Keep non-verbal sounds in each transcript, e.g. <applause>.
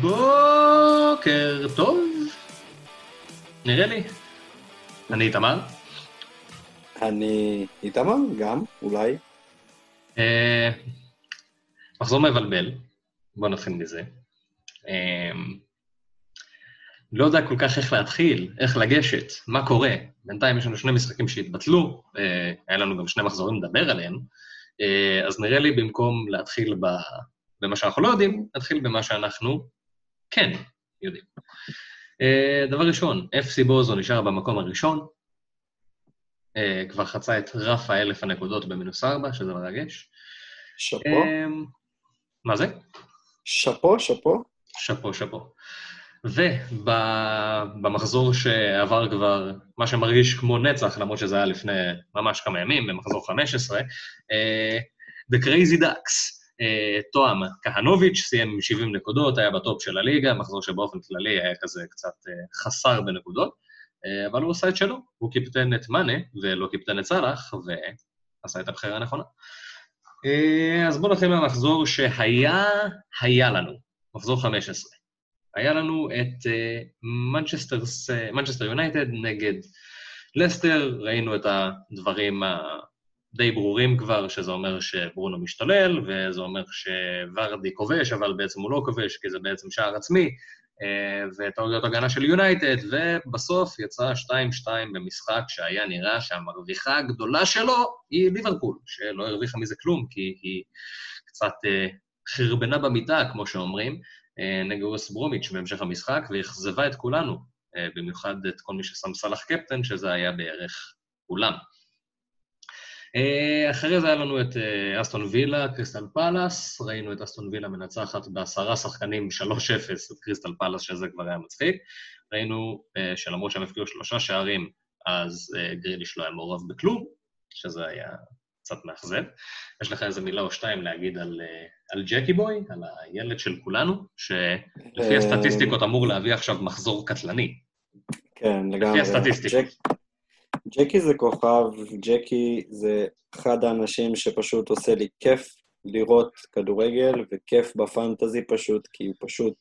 בוקר טוב, נראה לי. אני איתמר. אני איתמר, גם, אולי. אה, מחזור מבלבל, בואו נתחיל מזה. אה, לא יודע כל כך איך להתחיל, איך לגשת, מה קורה. בינתיים יש לנו שני משחקים שהתבטלו, אה, היה לנו גם שני מחזורים לדבר עליהם, אה, אז נראה לי במקום להתחיל ב... במה שאנחנו לא יודעים, נתחיל במה שאנחנו כן יודעים. Uh, דבר ראשון, FC בוזו נשאר במקום הראשון, uh, כבר חצה את רף האלף הנקודות במינוס ארבע, שזה מרגש. שאפו. Uh, מה זה? שאפו, שאפו. שאפו, שאפו. ובמחזור שעבר כבר, מה שמרגיש כמו נצח, למרות שזה היה לפני ממש כמה ימים, במחזור 15, uh, The Crazy Ducks. תואם כהנוביץ', סיים עם 70 נקודות, היה בטופ של הליגה, מחזור שבאופן כללי היה כזה קצת חסר בנקודות, אבל הוא עשה את שלו, הוא קיפטן את מאנה ולא קיפטן את סאלח, ועשה את הבחירה הנכונה. אז בואו נתחיל מהמחזור שהיה, היה לנו, מחזור 15. היה לנו את מנצ'סטר יונייטד נגד לסטר, ראינו את הדברים די ברורים כבר, שזה אומר שברונו משתולל, וזה אומר שוורדי כובש, אבל בעצם הוא לא כובש, כי זה בעצם שער עצמי, וטעויות הגנה של יונייטד, ובסוף יצא 2-2 במשחק שהיה נראה שהמרוויחה הגדולה שלו היא ליברפול, שלא הרוויחה מזה כלום, כי היא קצת חרבנה במיטה, כמו שאומרים, נגד ווסט ברומיץ' בהמשך המשחק, ואכזבה את כולנו, במיוחד את כל מי ששם סאלח קפטן, שזה היה בערך כולם. אחרי זה היה לנו את אסטון וילה, קריסטל פלאס, ראינו את אסטון וילה מנצחת בעשרה שחקנים 3-0 את קריסטל פלאס, שזה כבר היה מצחיק. ראינו שלמרות שהם הפקיעו שלושה שערים, אז גריליש לא היה מעורב בכלום, שזה היה קצת מאכזב. יש לך איזה מילה או שתיים להגיד על, על ג'קי בוי, על הילד של כולנו, שלפי הסטטיסטיקות אמור להביא עכשיו מחזור קטלני. כן, לגמרי. לפי הסטטיסטיקות. ג'קי זה כוכב, ג'קי זה אחד האנשים שפשוט עושה לי כיף לראות כדורגל, וכיף בפנטזי פשוט, כי הוא פשוט...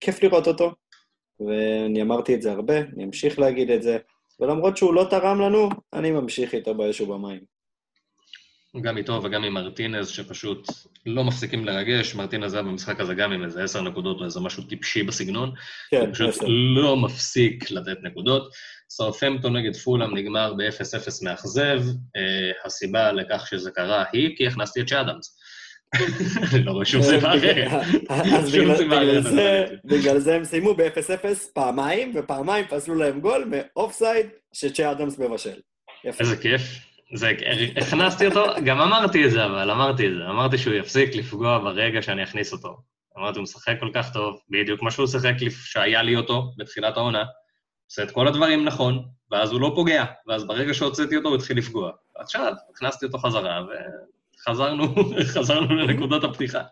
כיף לראות אותו, ואני אמרתי את זה הרבה, אני אמשיך להגיד את זה, ולמרות שהוא לא תרם לנו, אני ממשיך איתו באש ובמים. גם איתו וגם עם מרטינז, שפשוט לא מפסיקים לרגש. מרטינז היה במשחק הזה גם עם איזה עשר נקודות או איזה משהו טיפשי בסגנון. כן, פשוט עשר. לא מפסיק לתת נקודות. סרפמפטון נגד פולאם נגמר ב-0-0 מאכזב. אה, הסיבה לכך שזה קרה היא כי הכנסתי את שאדמס. אני <laughs> לא רואה שום סיבה אחרת. <laughs> אז בגלל- זה- הם סיימו ב-0-0 פעמיים, ופעמיים פסלו להם גול מאופסייד שצ'ה אדמס מבשל. איזה כיף. זה, הכנסתי אותו, גם אמרתי את זה, אבל אמרתי את זה. אמרתי שהוא יפסיק לפגוע ברגע שאני אכניס אותו. אמרתי, הוא משחק כל כך טוב, בדיוק כמו שהוא שיחק שהיה לי אותו בתחילת העונה. עושה את כל הדברים נכון, ואז הוא לא פוגע, ואז ברגע שהוצאתי אותו הוא התחיל לפגוע. עכשיו, הכנסתי אותו חזרה, וחזרנו <laughs> חזרנו לנקודת הפתיחה.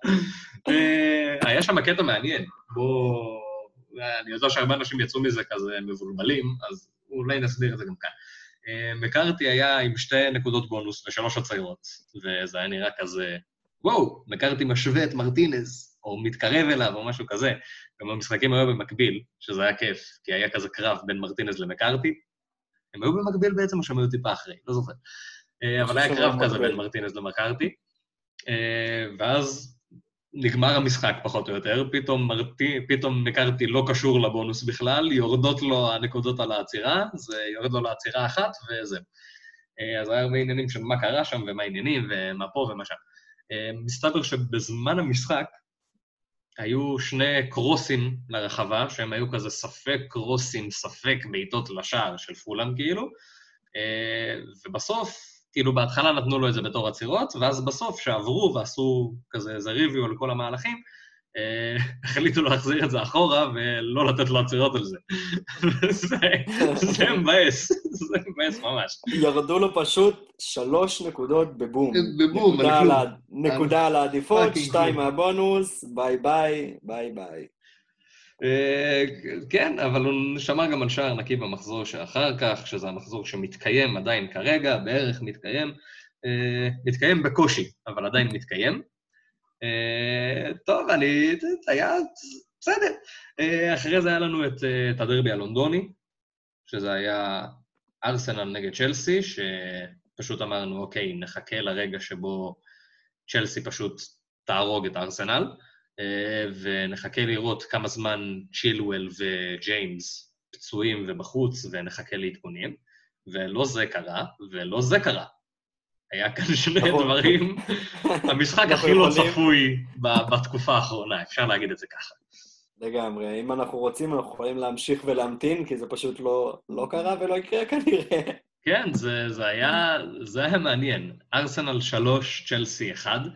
אה, היה שם קטע מעניין, בוא... אני יודע שהרבה אנשים יצאו מזה כזה מבולבלים, אז אולי נסביר את זה גם כאן. אה, מקארתי היה עם שתי נקודות בונוס ושלוש הציירות, וזה היה נראה כזה, וואו, מקארתי משווה את מרטינז, או מתקרב אליו, או משהו כזה. גם המשחקים היו במקביל, שזה היה כיף, כי היה כזה קרב בין מרטינז למקארתי. הם היו במקביל בעצם, או שהם היו טיפה אחרי, לא זוכר. אה, אבל היה קרב כזה. בין מרטינז למקארתי. אה, ואז נגמר המשחק פחות או יותר, פתאום, מרטי, פתאום מקארתי לא קשור לבונוס בכלל, יורדות לו הנקודות על העצירה, זה יורד לו לעצירה אחת וזהו. אה, אז היה הרבה עניינים של מה קרה שם ומה העניינים ומה פה ומה שם. מסתבר שבזמן המשחק היו שני קרוסים לרחבה, שהם היו כזה ספק קרוסים, ספק בעיטות לשער של פולאם כאילו, אה, ובסוף, כאילו בהתחלה נתנו לו את זה בתור עצירות, ואז בסוף, שעברו ועשו כזה איזה ריוויו על כל המהלכים, החליטו להחזיר את זה אחורה ולא לתת לו עצירות על זה. זה מבאס, זה מבאס ממש. ירדו לו פשוט שלוש נקודות בבום. בבום, נקודה על העדיפות, fucking שתיים כלום. מהבונוס, ביי ביי, ביי ביי. אה, כן, אבל הוא שמר גם על שער נקי במחזור שאחר כך, שזה המחזור שמתקיים עדיין כרגע, בערך מתקיים. אה, מתקיים בקושי, אבל עדיין מתקיים. אה, טוב, אני... היה... בסדר. אה, אחרי זה היה לנו את, אה, את הדרבי הלונדוני, שזה היה ארסנל נגד צ'לסי, שפשוט אמרנו, אוקיי, נחכה לרגע שבו צ'לסי פשוט תהרוג את ארסנל, ונחכה לראות כמה זמן צ'ילואל וג'יימס פצועים ובחוץ, ונחכה לעדכונים. ולא זה קרה, ולא זה קרה. היה כאן שני נכון. דברים, <laughs> המשחק הכי לא צפוי בתקופה האחרונה, אפשר להגיד את זה ככה. לגמרי. אם אנחנו רוצים, אנחנו יכולים להמשיך ולהמתין, כי זה פשוט לא, לא קרה ולא יקרה כנראה. כן, זה, זה, היה, זה היה מעניין. ארסנל 3, צ'לסי 1. Uh,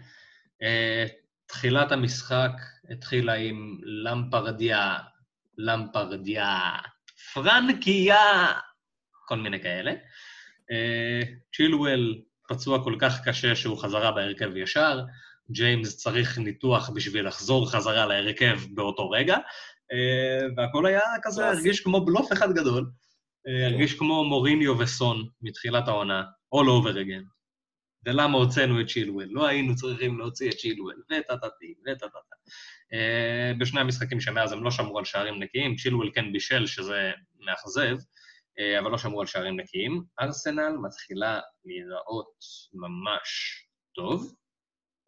אה, תחילת המשחק התחילה עם למפרדיה, למפרדיה, פרנקיה, כל מיני כאלה. Uh, צ'ילואל פצוע כל כך קשה שהוא חזרה בהרכב ישר, ג'יימס צריך ניתוח בשביל לחזור חזרה להרכב באותו רגע, אה, והכל היה כזה, הרגיש כמו בלוף אחד גדול. אה, הרגיש כמו מוריניו וסון מתחילת העונה, all over again. ולמה הוצאנו את צ'ילואל? לא היינו צריכים להוציא את צ'ילואל, וטטטי, וטטטה. אה, בשני המשחקים שמאז הם לא שמרו על שערים נקיים, צ'ילואל כן בישל, שזה מאכזב, אבל לא שמרו על שערים נקיים. ארסנל מתחילה להיראות ממש טוב,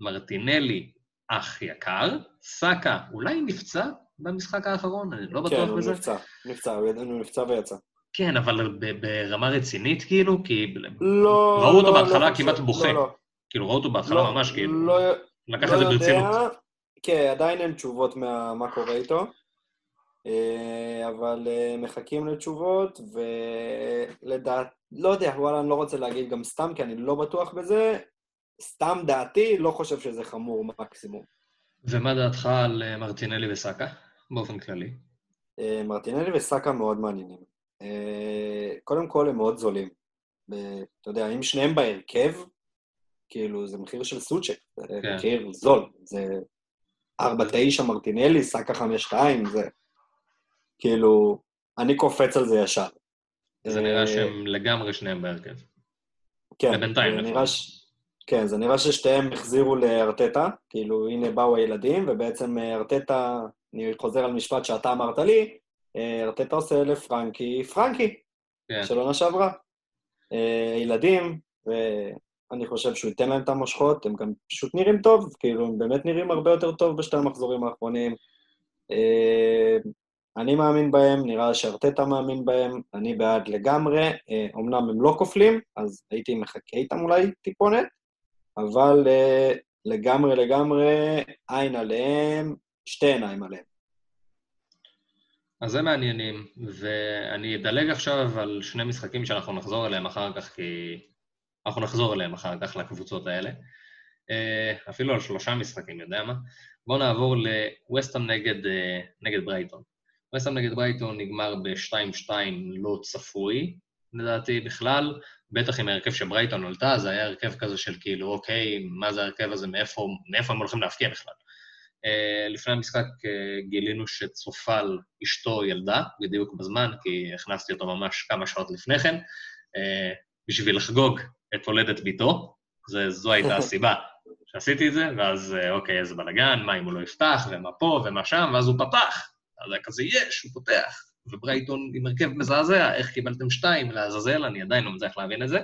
מרטינלי, אח יקר, סאקה, אולי נפצע במשחק האחרון? אני לא בטוח בזה. כן, הוא נפצע, נפצע, הוא נפצע ויצא. כן, אבל ברמה רצינית, כאילו? כי... לא, ראו אותו לא, בהתחלה לא כמעט בוכה. לא, לא. כאילו, ראו אותו בהתחלה לא, ממש, כאילו... לא, לקח את זה ברצינות. כן, עדיין אין תשובות מה, מה קורה איתו, אה, אבל אה, מחכים לתשובות, ולדעת... לא יודע, וואלה, אני לא רוצה להגיד גם סתם, כי אני לא בטוח בזה, סתם דעתי, לא חושב שזה חמור מקסימום. ומה דעתך על אה, מרטינלי וסאקה, באופן כללי? אה, מרטינלי וסאקה מאוד מעניינים. אה, קודם כל, הם מאוד זולים. אתה יודע, אם שניהם בהרכב, כאילו, זה מחיר של סוצ'ק, זה כן. מחיר זול. זה 4-9 מרטינלי, סאקה 5-2, זה... כאילו, אני קופץ על זה ישר. זה נראה שהם לגמרי שניהם בהרכב. כן, זה נראה ש... כן, זה נראה ששתיהם החזירו לארטטה, כאילו, הנה באו הילדים, ובעצם אה, ארטטה, אני חוזר על משפט שאתה אמרת לי, אה, ארטטה עושה לפרנקי פרנקי, כן. של עונה שעברה. אה, ילדים, ואני חושב שהוא ייתן להם את המושכות, הם גם פשוט נראים טוב, כאילו, הם באמת נראים הרבה יותר טוב בשתי המחזורים האחרונים. אני מאמין בהם, נראה שארטטה מאמין בהם, אני בעד לגמרי. אמנם הם לא כופלים, אז הייתי מחכה איתם אולי טיפונת, אבל uh, לגמרי לגמרי עין עליהם, שתי עיניים עליהם. אז זה מעניינים, ואני אדלג עכשיו על שני משחקים שאנחנו נחזור אליהם אחר כך, כי אנחנו נחזור אליהם אחר כך לקבוצות האלה. Uh, אפילו על שלושה משחקים, יודע מה? בואו נעבור לווסטהאם נגד, uh, נגד ברייטון. ווסטהאם נגד ברייטון נגמר ב-2-2 לא צפוי, לדעתי בכלל, בטח עם ההרכב שברייטון עלתה, זה היה הרכב כזה של כאילו, אוקיי, מה זה ההרכב הזה, מאיפה, מאיפה הם הולכים להפקיע בכלל. Uh, לפני המשחק uh, גילינו שצופל אשתו ילדה, בדיוק בזמן, כי הכנסתי אותו ממש כמה שעות לפני כן, uh, בשביל לחגוג את הולדת ביתו, זה, זו הייתה <laughs> הסיבה שעשיתי את זה, ואז אוקיי, איזה בלאגן, מה אם הוא לא יפתח, ומה פה ומה שם, ואז הוא פתח. היה כזה, יש, הוא פותח. וברייטון עם הרכב מזעזע, איך קיבלתם שתיים לעזאזל, אני עדיין לא מצליח להבין את זה.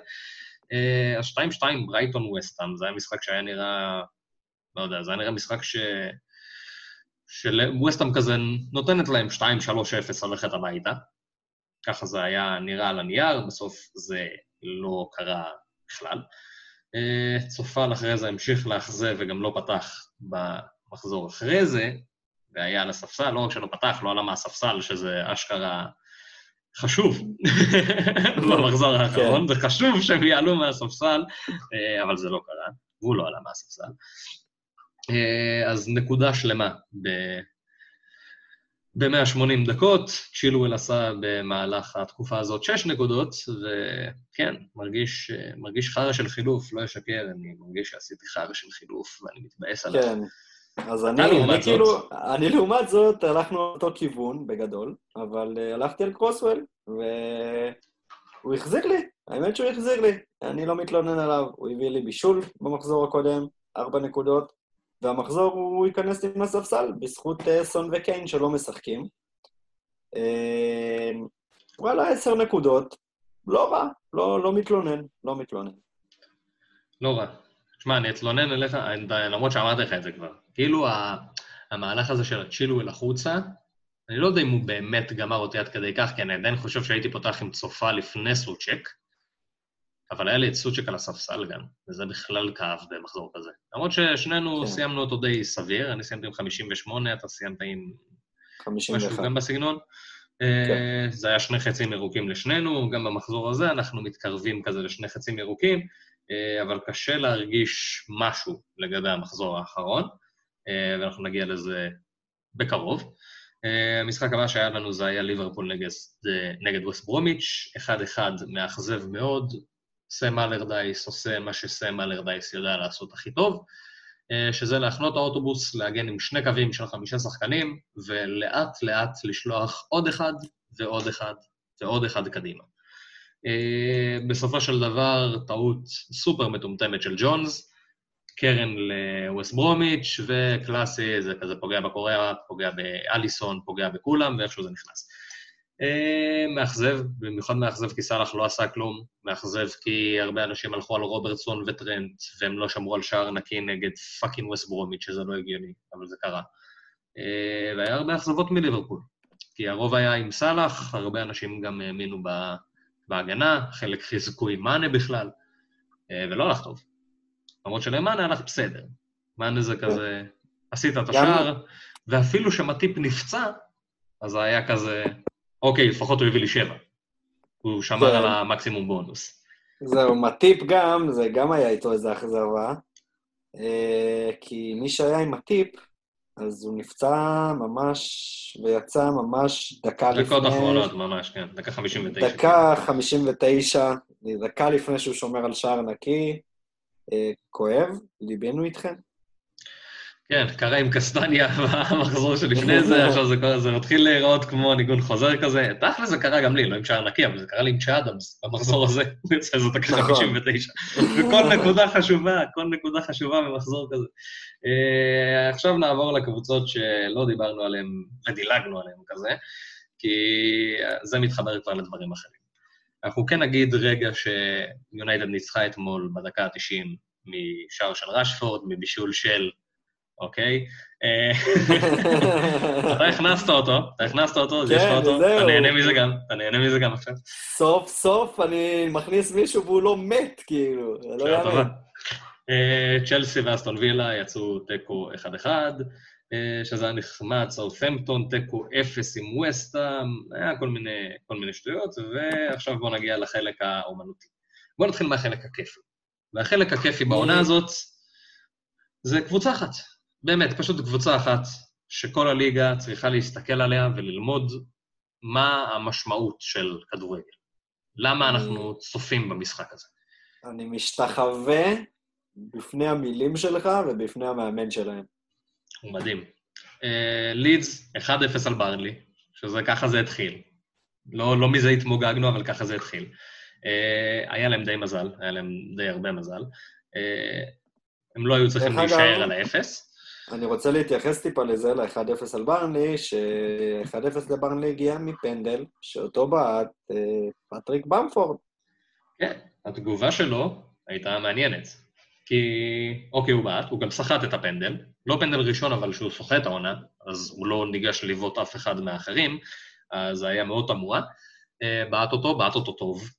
אה, אז שתיים שתיים ברייטון ווסטהאם, זה היה משחק שהיה נראה, לא יודע, זה היה נראה משחק ש... שווסטהאם כזה נותנת להם 2-3-0 ללכת הביתה. ככה זה היה נראה על הנייר, בסוף זה לא קרה בכלל. אה, צופל אחרי זה המשיך לאכזב וגם לא פתח במחזור אחרי זה, והיה על הספסל, לא רק שלא פתח, לא עלה מהספסל, שזה אשכרה חשוב <laughs> במחזור האחרון, כן. זה חשוב שהם יעלו מהספסל, אה, אבל זה לא קרה, והוא לא עלה מהספסל. אה, אז נקודה שלמה ב-180 דקות, צ'ילואל עשה במהלך התקופה הזאת שש נקודות, וכן, מרגיש, מרגיש חרא של חילוף, לא אשקר, אני מרגיש שעשיתי חרא של חילוף ואני מתבאס עליו. כן, אז אני, אני כאילו, אני לעומת זאת, הלכנו לאותו כיוון, בגדול, אבל uh, הלכתי על קרוסוול, והוא החזיר לי, האמת שהוא החזיר לי, אני לא מתלונן עליו, הוא הביא לי בישול במחזור הקודם, ארבע נקודות, והמחזור הוא ייכנס עם הספסל, בזכות אה, סון וקיין שלא משחקים. אה, וואלה, עשר נקודות, לא רע, לא, לא מתלונן, לא מתלונן. לא רע. תשמע, אני אתלונן אליך, למרות שאמרתי לך את זה כבר. כאילו, המהלך הזה של הצ'ילואל החוצה, אני לא יודע אם הוא באמת גמר אותי עד כדי כך, כי אני עדיין חושב שהייתי פותח עם צופה לפני סוצ'ק, אבל היה לי את סוצ'ק על הספסל גם, וזה בכלל כאב במחזור כזה. למרות ששנינו כן. סיימנו אותו די סביר, אני סיימתי עם 58, אתה סיימת עם 51. משהו גם בסגנון. כן. אה, זה היה שני חצים ירוקים לשנינו, גם במחזור הזה אנחנו מתקרבים כזה לשני חצים ירוקים, אה, אבל קשה להרגיש משהו לגבי המחזור האחרון, אה, ואנחנו נגיע לזה בקרוב. המשחק הבא שהיה לנו זה היה ליברפול נגד, נגד ווסט ברומיץ', 1-1 מאכזב מאוד, סם אלרדייס עושה מה שסם אלרדייס יודע לעשות הכי טוב, אה, שזה להחנות האוטובוס, להגן עם שני קווים של חמישה שחקנים, ולאט-לאט לשלוח עוד אחד ועוד אחד ועוד אחד קדימה. אה, בסופו של דבר, טעות סופר מטומטמת של ג'ונס, קרן לווסט ברומיץ', וקלאסי, זה כזה פוגע בקוריאה, פוגע באליסון, פוגע בכולם, ואיכשהו זה נכנס. אה, מאכזב, במיוחד מאכזב כי סאלח לא עשה כלום, מאכזב כי הרבה אנשים הלכו על רוברטסון וטרנט, והם לא שמרו על שער נקי נגד fucking ווסט ברומיץ', שזה לא הגיוני, אבל זה קרה. אה, והיה הרבה אכזבות מליברפול, כי הרוב היה עם סאלח, הרבה אנשים גם האמינו בהגנה, חלק חיזקו עם מאנה בכלל, אה, ולא הלך טוב. למרות שלמאנה הלך בסדר. מאנה זה כזה, עשית את השער, ואפילו שמטיפ נפצע, אז זה היה כזה, אוקיי, לפחות הוא הביא לי שבע. הוא שמר כן. על המקסימום בונוס. זהו, מטיפ גם, זה גם היה איתו איזו אכזבה, אה, כי מי שהיה עם הטיפ, אז הוא נפצע ממש, ויצא ממש דקה לפני... דקות אחרונות, ממש, כן, דקה 59. דקה 59, דקה לפני שהוא שומר על שער נקי, אה, כואב, ליבנו איתכם. כן, קרה עם קסטניה <laughs> במחזור שלפני זה, <laughs> עכשיו זה, זה מתחיל להיראות כמו ניגון חוזר כזה. תכל'ס זה קרה גם לי, לא עם שער נקי, אבל זה קרה לי עם צ'אדמס במחזור הזה, יוצא זאת הקשה 59. וכל נקודה חשובה, כל נקודה חשובה במחזור כזה. Uh, עכשיו נעבור לקבוצות שלא דיברנו עליהן ודילגנו עליהן כזה, כי זה מתחבר כבר לדברים אחרים. אנחנו כן נגיד רגע שיונייטד ניצחה אתמול בדקה ה-90 משער של רשפורד, מבישול של אוקיי? אה, <laughs> אתה הכנסת אותו, אתה הכנסת אותו, אז יש לך כן, אותו, אתה נהנה מזה גם, אתה נהנה מזה גם עכשיו. סוף סוף אני מכניס מישהו והוא לא מת, כאילו, זה לא יאמן. אה, צ'לסי ואסטון וילה יצאו תיקו 1-1, אה, שזה היה נחמד, סאות'מפטון, תיקו 0 עם ווסטאם, היה כל מיני, כל מיני שטויות, ועכשיו בואו נגיע לחלק האומנותי. בואו נתחיל מהחלק הכיפי. והחלק הכיפי בעונה הזאת זה קבוצה אחת. באמת, פשוט קבוצה אחת שכל הליגה צריכה להסתכל עליה וללמוד מה המשמעות של כדורגל. למה אנחנו צופים במשחק הזה. אני משתחווה בפני המילים שלך ובפני המאמן שלהם. הוא מדהים. לידס, uh, 1-0 על ברנלי, שזה ככה זה התחיל. לא, לא מזה התמוגגנו, אבל ככה זה התחיל. Uh, היה להם די מזל, היה להם די הרבה מזל. Uh, הם לא היו צריכים להישאר על האפס. אני רוצה להתייחס טיפה לזה, ל-1-0 על ברנלי, ש-1-0 לברנלי הגיע מפנדל, שאותו בעט אה, פטריק במפורד. כן, התגובה שלו הייתה מעניינת. כי, אוקיי, הוא בעט, הוא גם סחט את הפנדל, לא פנדל ראשון, אבל שהוא סוחט העונה, אז הוא לא ניגש לבעוט אף אחד מהאחרים, אז זה היה מאוד תמוה. אה, בעט אותו, בעט אותו טוב,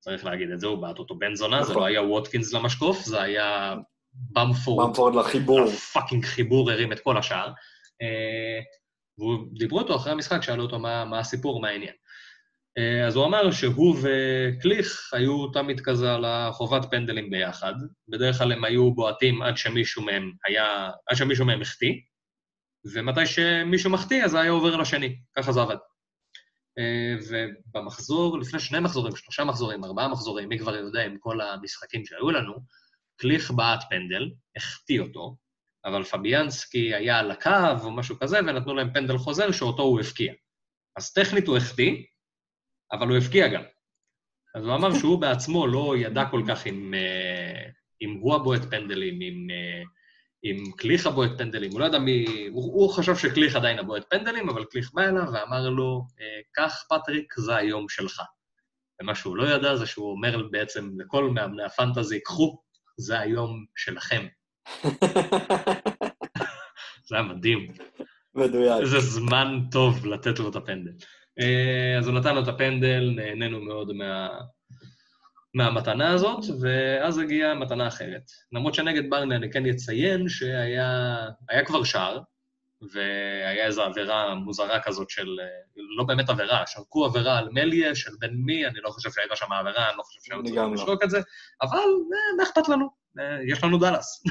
צריך להגיד את זה, הוא בעט אותו בן זונה, נכון. זה לא היה ווטקינס למשקוף, זה היה במפורד. במפורד לחיבור. הפאקינג חיבור הרים את כל השאר. אה, ודיברו איתו אחרי המשחק, שאלו אותו מה, מה הסיפור, מה העניין. אה, אז הוא אמר שהוא וקליך היו תמיד כזה על החובת פנדלים ביחד. בדרך כלל הם היו בועטים עד שמישהו מהם היה, עד שמישהו מהם החטיא, ומתי שמישהו מחטיא, אז זה היה עובר לשני. ככה זה עבד. אה, ובמחזור, לפני שני מחזורים, שלושה מחזורים, ארבעה מחזורים, מי כבר יודע עם כל המשחקים שהיו לנו, קליך בעט פנדל, החטיא אותו, אבל פביאנסקי היה על הקו או משהו כזה, ונתנו להם פנדל חוזר שאותו הוא הפקיע. אז טכנית הוא החטיא, אבל הוא הפקיע גם. אז הוא אמר שהוא בעצמו לא ידע כל כך אם, אה, אם הוא הבועט פנדלים, אם, אה, אם קליך הבועט פנדלים, הוא לא ידע מי... הוא, הוא חשב שקליך עדיין הבועט פנדלים, אבל קליך בא אליו ואמר לו, אה, קח, פטריק, זה היום שלך. ומה שהוא לא ידע זה שהוא אומר בעצם לכל מאמני הפנטזי, קחו, זה היום שלכם. <laughs> זה היה מדהים. מדויק. איזה זמן טוב לתת לו את הפנדל. אה, אז הוא נתן לו את הפנדל, נהנינו מאוד מה... מהמתנה הזאת, ואז הגיעה מתנה אחרת. למרות שנגד ברני אני כן אציין שהיה כבר שער, והיה איזו עבירה מוזרה כזאת של, לא באמת עבירה, שרקו עבירה על מליה של בן מי, אני לא חושב שהייתה שם עבירה, אני לא חושב שהיו צריכים. לשרוק את זה, אבל אה, מה אכפת לנו? אה, יש לנו דאלאס.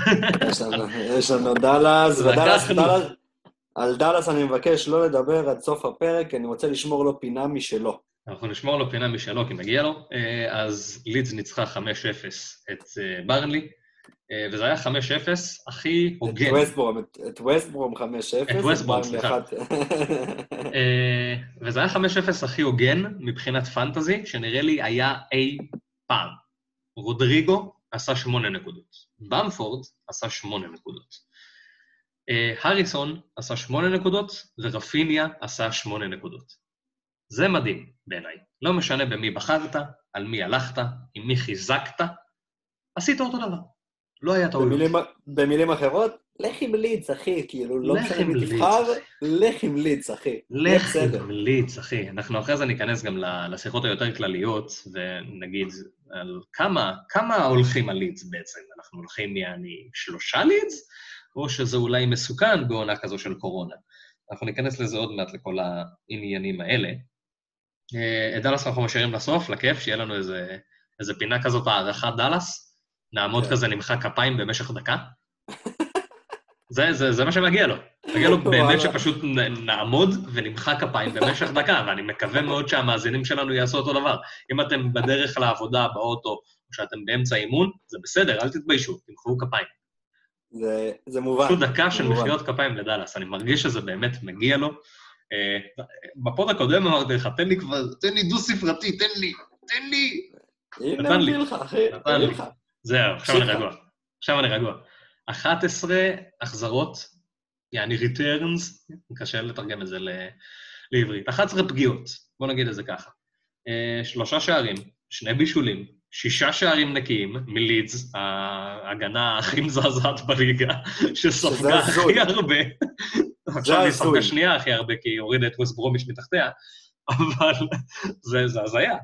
יש לנו- דאלאס. דאלס, על דאלאס אני מבקש לא לדבר עד סוף הפרק, כי אני רוצה לשמור לו פינה משלו. אנחנו נשמור לו פינה משלו, כי מגיע לו. אה, אז לידס ניצחה 5-0 את ברנלי, וזה היה 5-0 הכי את הוגן. ווסטברום, את- את ווסטברום 5-0. את ווסטברום, סליחה. אה, וזה היה 5-0 הכי הוגן מבחינת פנטזי, שנראה לי היה אי פעם. רודריגו עשה 8 נקודות. במפורד עשה 8 נקודות. אה, הריסון עשה 8 נקודות, ורפיניה עשה 8 נקודות. זה מדהים בעיניי. לא משנה במי בחרת, על מי הלכת, עם מי חיזקת, עשית אותו דבר. לא היה טעויות. במילים- במילים אחרות, לך עם לידס, אחי, כאילו, לא משנה עם מי לידס, תבחר. לך עם לידס, אחי. לך בסדר. תמליץ, אחי. אנחנו אחרי זה ניכנס גם לשיחות היותר כלליות, ונגיד על כמה, כמה הולכים על לידס בעצם. אנחנו הולכים יעני שלושה לידס, או שזה אולי מסוכן בעונה כזו של קורונה. אנחנו ניכנס לזה עוד מעט לכל העניינים האלה. אה, את דאלאס אנחנו משאירים לסוף, לכיף, שיהיה לנו איזה, איזה פינה כזאת, הערכת דאלאס. נעמוד כן. כזה, נמחא כפיים במשך דקה. <laughs> זה, זה, זה מה שמגיע לו. מגיע לו <laughs> באמת. שפשוט נעמוד ונמחא כפיים במשך <laughs> דקה, ואני מקווה מאוד שהמאזינים שלנו יעשו אותו דבר. אם אתם בדרך לעבודה, באוטו, או שאתם באמצע אימון, זה בסדר, אל תתביישו, תמחאו כפיים. זה- זה מובן. פשוט דקה של. מחיאות כפיים לדאלאס, אני מרגיש שזה באמת מגיע לו. אה, ב pod הקודם אמרתי לך, תן לי כבר, תן לי דו-ספרתי, תן לי, תן לי. הנה, נתן לי. נתן לי. זהו, עכשיו אני רגוע. עכשיו אני רגוע. 11 החזרות, יעני returns, קשה לתרגם את זה ל- לעברית. 11 פגיעות, בוא נגיד את זה ככה. אה, שלושה שערים, שני בישולים, שישה שערים נקיים מלידס, ההגנה הכי מזעזעת בליגה, שספגה. הכי הרבה. עכשיו היא. ספגה שנייה הכי הרבה, כי היא הורידה את ווסט ברומיש מתחתיה, אבל <laughs> זה הזיה.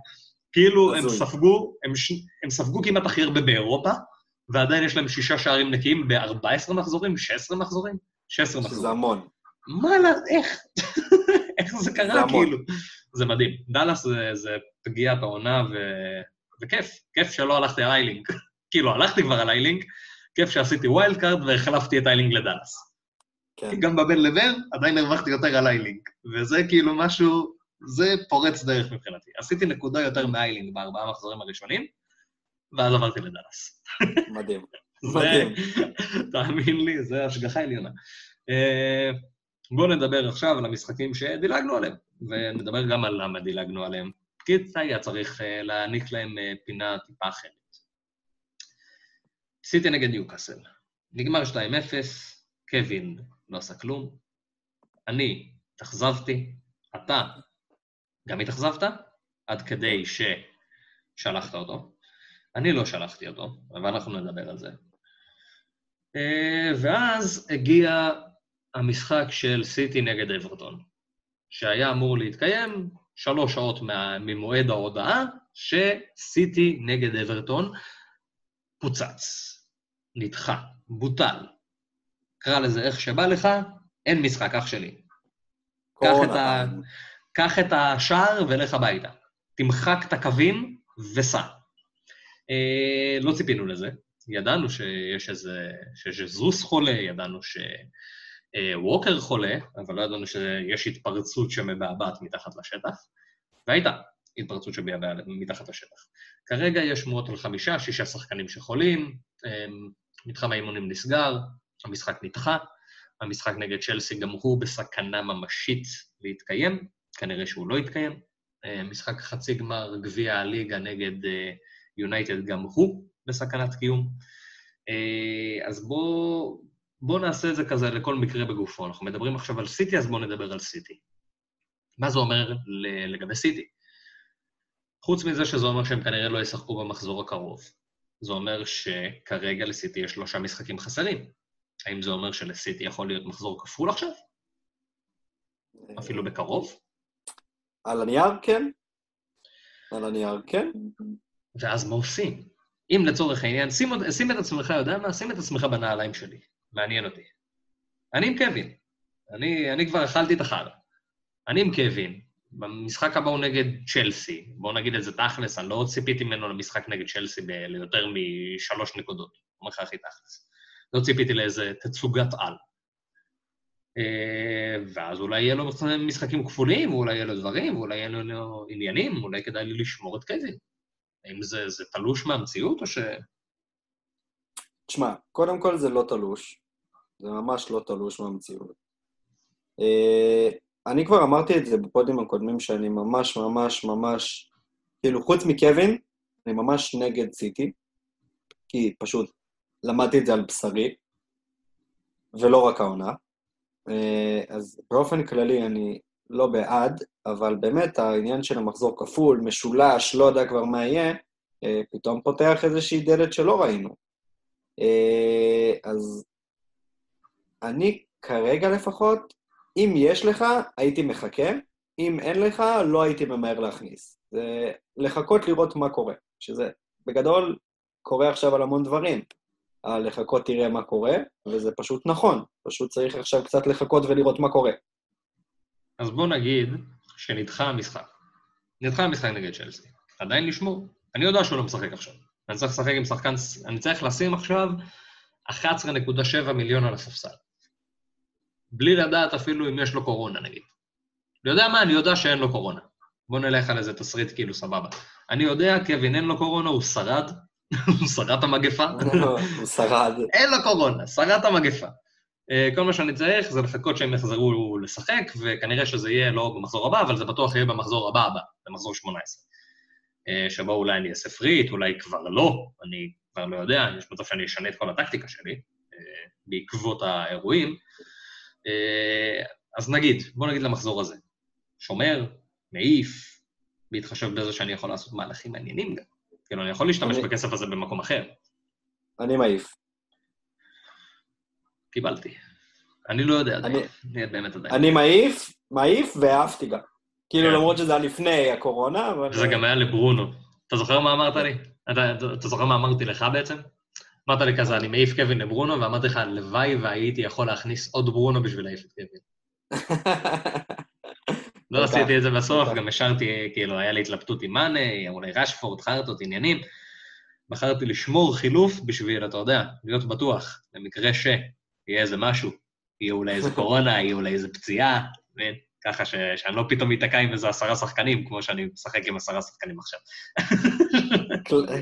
כאילו הם. ספגו, הם. הם ספגו כמעט הכי הרבה באירופה, ועדיין יש להם שישה שערים נקיים ב-14 מחזורים, 16 מחזורים? 16 שזה מחזורים. המון. מה, איך? <laughs> איך זה זה קרה, המון. כאילו? זה מדהים. דאלאס זה, זה פגיעת העונה, ו... וכיף, כיף שלא הלכתי על איילינג. <laughs> כאילו, הלכתי כבר על איילינג, כיף שעשיתי wild card והחלפתי את איילינג לדאלאס. כן. כי גם בבין לבין עדיין הרווחתי יותר על איילינג. וזה כאילו משהו, זה פורץ דרך מבחינתי. עשיתי נקודה יותר מאיילינג בארבעה מחזורים הראשונים, ואז עברתי לדאלאס. מדהים. <laughs> מדהים. <laughs> תאמין לי, זה השגחה עליונה. אה, בואו נדבר עכשיו על המשחקים שדילגנו עליהם, ונדבר גם על למה דילגנו עליהם. כי היה צריך אה, להעניק להם אה, פינה טיפה אחרת. סיטי נגד ניוקאסל. נגמר 2-0, קווין לא עשה כלום. אני התאכזבתי, אתה גם התאכזבת, עד כדי ששלחת אותו. אני לא שלחתי אותו, אבל אנחנו נדבר על זה. אה, ואז הגיע המשחק של סיטי נגד אברטון, שהיה אמור להתקיים שלוש שעות מה- ממועד ההודעה, שסיטי נגד אברטון פוצץ, נדחה, בוטל. קרא לזה איך שבא לך, אין משחק, אח שלי. קח את, ה... קח את השער ולך הביתה. תמחק את הקווים וסע. אה, לא ציפינו לזה. ידענו שיש איזה... שזוס חולה, ידענו שווקר חולה, אבל לא ידענו שיש התפרצות שמבעבעת מתחת לשטח, והייתה התפרצות שמבעבעת מתחת לשטח. כרגע יש שמועות על חמישה, שישה שחקנים שחולים, אה, מתחם האימונים נסגר, המשחק נדחה, המשחק נגד צ'לסי גם הוא בסכנה ממשית להתקיים, כנראה שהוא לא יתקיים. אה, משחק חצי גמר גביע הליגה נגד אה, יונייטד גם הוא בסכנת קיום. אה, אז בואו בואו נעשה את זה כזה לכל מקרה בגופו. אנחנו מדברים עכשיו על סיטי, אז בואו נדבר על סיטי. מה זה אומר לגבי סיטי? חוץ מזה שזה אומר שהם כנראה לא ישחקו במחזור הקרוב, זה אומר שכרגע לסיטי יש שלושה משחקים חסרים. האם זה אומר שלסיטי יכול להיות מחזור כפול עכשיו? אפילו בקרוב? על הנייר כן. על הנייר כן. ואז מה עושים? אם לצורך העניין, שים, שים את עצמך, יודע מה? שים את עצמך בנעליים שלי. מעניין אותי. אני עם קווין. אני, אני כבר אכלתי את החרא. אני עם קווין. במשחק הבא הוא נגד צ'לסי. בואו נגיד את זה תכלס, אני לא ציפיתי ממנו למשחק נגד צ'לסי ליותר משלוש נקודות. אומר לך הכי תכלס. לא ציפיתי לאיזה תצוגת על. אה, ואז אולי יהיה לו משחקים כפולים, ואולי יהיה לו דברים, ואולי יהיה לו עניינים, אולי כדאי לי לשמור את קווין. האם זה, זה תלוש מהמציאות או ש... תשמע, קודם כל זה לא תלוש. זה ממש לא תלוש מהמציאות. אה, אני כבר אמרתי את זה בפודים הקודמים, שאני ממש ממש ממש, כאילו, חוץ מקווין, אני ממש נגד סיטי, כי פשוט למדתי את זה על בשרי, ולא רק העונה. אה, אז באופן כללי אני לא בעד, אבל באמת העניין של המחזור כפול, משולש, לא יודע כבר מה יהיה, אה, פתאום פותח איזושהי דלת שלא ראינו. אה, אז אני כרגע לפחות, אם יש לך, הייתי מחכה, אם אין לך, לא הייתי ממהר להכניס. זה לחכות לראות מה קורה, שזה בגדול קורה עכשיו על המון דברים. לחכות תראה מה קורה, וזה פשוט נכון, פשוט צריך עכשיו קצת לחכות ולראות מה קורה. אז בוא נגיד שנדחה המשחק. נדחה המשחק נגד צ'לסי. עדיין לשמור. אני יודע שהוא לא משחק עכשיו. אני צריך לשחק עם שחקן... אני צריך לשים עכשיו 11.7 מיליון על הספסל. בלי לדעת אפילו אם יש לו קורונה, נגיד. אני יודע מה? אני יודע שאין לו קורונה. בוא נלך על איזה תסריט כאילו סבבה. אני יודע, קווין אין לו קורונה, הוא שרד, הוא שרד את המגפה. הוא שרד. אין לו קורונה, שרד את המגפה. אה, כל מה שאני צריך זה לחכות שהם יחזרו לשחק, וכנראה שזה יהיה לא במחזור הבא, אבל זה בטוח יהיה במחזור הבא הבא, במחזור 18. אה, שבו אולי אני אעשה פריט, אולי כבר לא, אני כבר לא יודע, יש מצב שאני אשנה את כל הטקטיקה שלי אה, בעקבות האירועים. אז נגיד, בוא נגיד למחזור הזה. שומר, מעיף, בהתחשב בזה שאני יכול לעשות מהלכים מעניינים גם. כאילו, אני יכול להשתמש אני... בכסף הזה במקום אחר. אני מעיף. קיבלתי. אני לא יודע, אני, אני באמת עדיין. אני מעיף, מעיף ואהבתי גם. כאילו, כן. למרות שזה היה לפני הקורונה, אבל... זה גם היה לברונו. אתה זוכר מה אמרת לי? אתה, אתה זוכר מה אמרתי לך בעצם? אמרת לי כזה, אני מעיף קווין לברונו, ואמרתי לך, הלוואי והייתי יכול להכניס עוד ברונו בשביל להעיף את קווין. <laughs> לא עשיתי את זה בסוף, גם השארתי, כאילו, היה לי התלבטות עם מאנה, אולי רשפורד, חרטות, עניינים. בחרתי לשמור חילוף בשביל, אתה יודע, להיות בטוח, למקרה ש... יהיה איזה משהו, יהיה אולי איזה <laughs> קורונה, יהיה אולי איזה פציעה, ככה ש, שאני לא פתאום אתקע עם איזה עשרה שחקנים, כמו שאני משחק עם עשרה שחקנים עכשיו.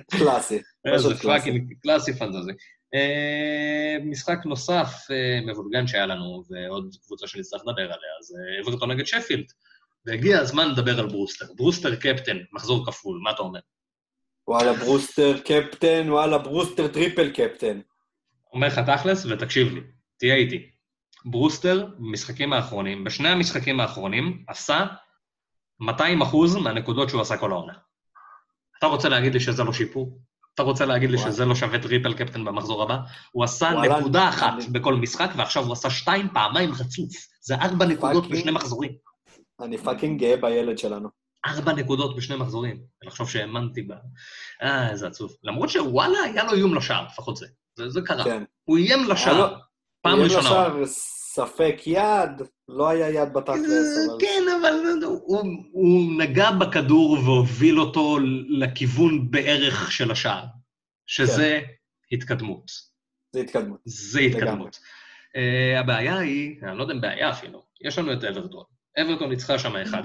<laughs> קלאסי. <laughs> זה פאקינג קלאסי פנטזי. Uh, משחק נוסף אה, מבולגן שהיה לנו, ועוד קבוצה שנצטרך לדבר עליה, זה אברטון נגד שפילד. והגיע הזמן לדבר על ברוסטר. ברוסטר קפטן, מחזור כפול, מה אתה אומר? וואלה, ברוסטר קפטן, וואלה, ברוסטר triple captain. אומר לך תכלס, ותקשיב לי. תהיה איתי. ברוסטר, במשחקים האחרונים, בשני המשחקים האחרונים, עשה 200 אחוז מהנקודות שהוא עשה כל העונה. אתה רוצה להגיד לי שזה לא שיפור? אתה רוצה להגיד לי שזה לא שווה triple captain במחזור הבא? הוא עשה נקודה אחת בכל משחק, ועכשיו הוא עשה שתיים פעמיים רצוף. זה ארבע נקודות בשני מחזורים. אני fucking גאה בילד שלנו. ארבע נקודות בשני מחזורים. ולחשוב שהאמנתי ב... אה, איזה עצוב. למרות שוואלה, היה לו איום לשער, לפחות זה. זה, זה קרה. כן. הוא איים לשער. פעם ראשונה. הוא איים לשער, ספק יד, לא היה יד בתכלס. אבל... כן, אבל הוא, הוא נגע בכדור והוביל אותו לכיוון בערך של השער, שזה כן. התקדמות. זה התקדמות. זה התקדמות. Uh, הבעיה היא, אני לא יודע אם בעיה אפילו, יש לנו את אברטון. אברטון ניצחה שם 1-0,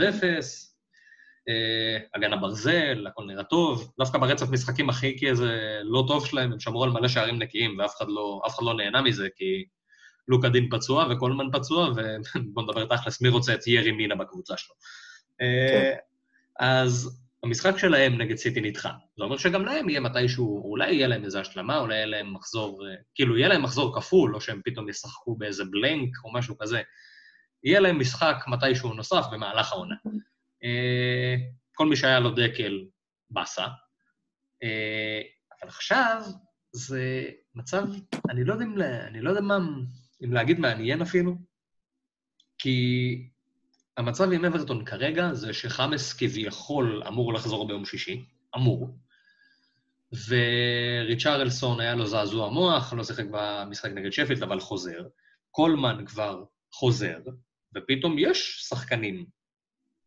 אה, הגנה ברזל, הכל נראה טוב. דווקא ברצף משחקים הכי כאיזה לא טוב שלהם, הם שמרו על מלא שערים נקיים, ואף אחד לא, אחד לא נהנה מזה, כי לוקה דין פצוע וקולמן פצוע, ובוא <laughs> נדבר תכלס, מי רוצה את ירי מינה בקבוצה שלו. אה, כן. אז המשחק שלהם נגד סיטי נדחה. זה אומר שגם להם יהיה מתישהו, אולי יהיה להם איזו השלמה, אולי יהיה להם מחזור, אה, כאילו, יהיה להם מחזור כפול, או שהם פתאום ישחקו באיזה בלנק או משהו כזה. יהיה להם משחק מתישהו נוסף במהלך העונה. אה, כל מי שהיה לו דקל, באסה. אה, אבל עכשיו זה מצב, אני לא יודע אם, אני לא יודע מה, אם להגיד מעניין אפילו, כי המצב עם אברטון כרגע זה שחמאס כביכול אמור לחזור ביום שישי, אמור, וריצ'רלסון היה לו זעזוע מוח, לא שיחק במשחק נגד שפילד, אבל חוזר. קולמן כבר חוזר, ופתאום יש שחקנים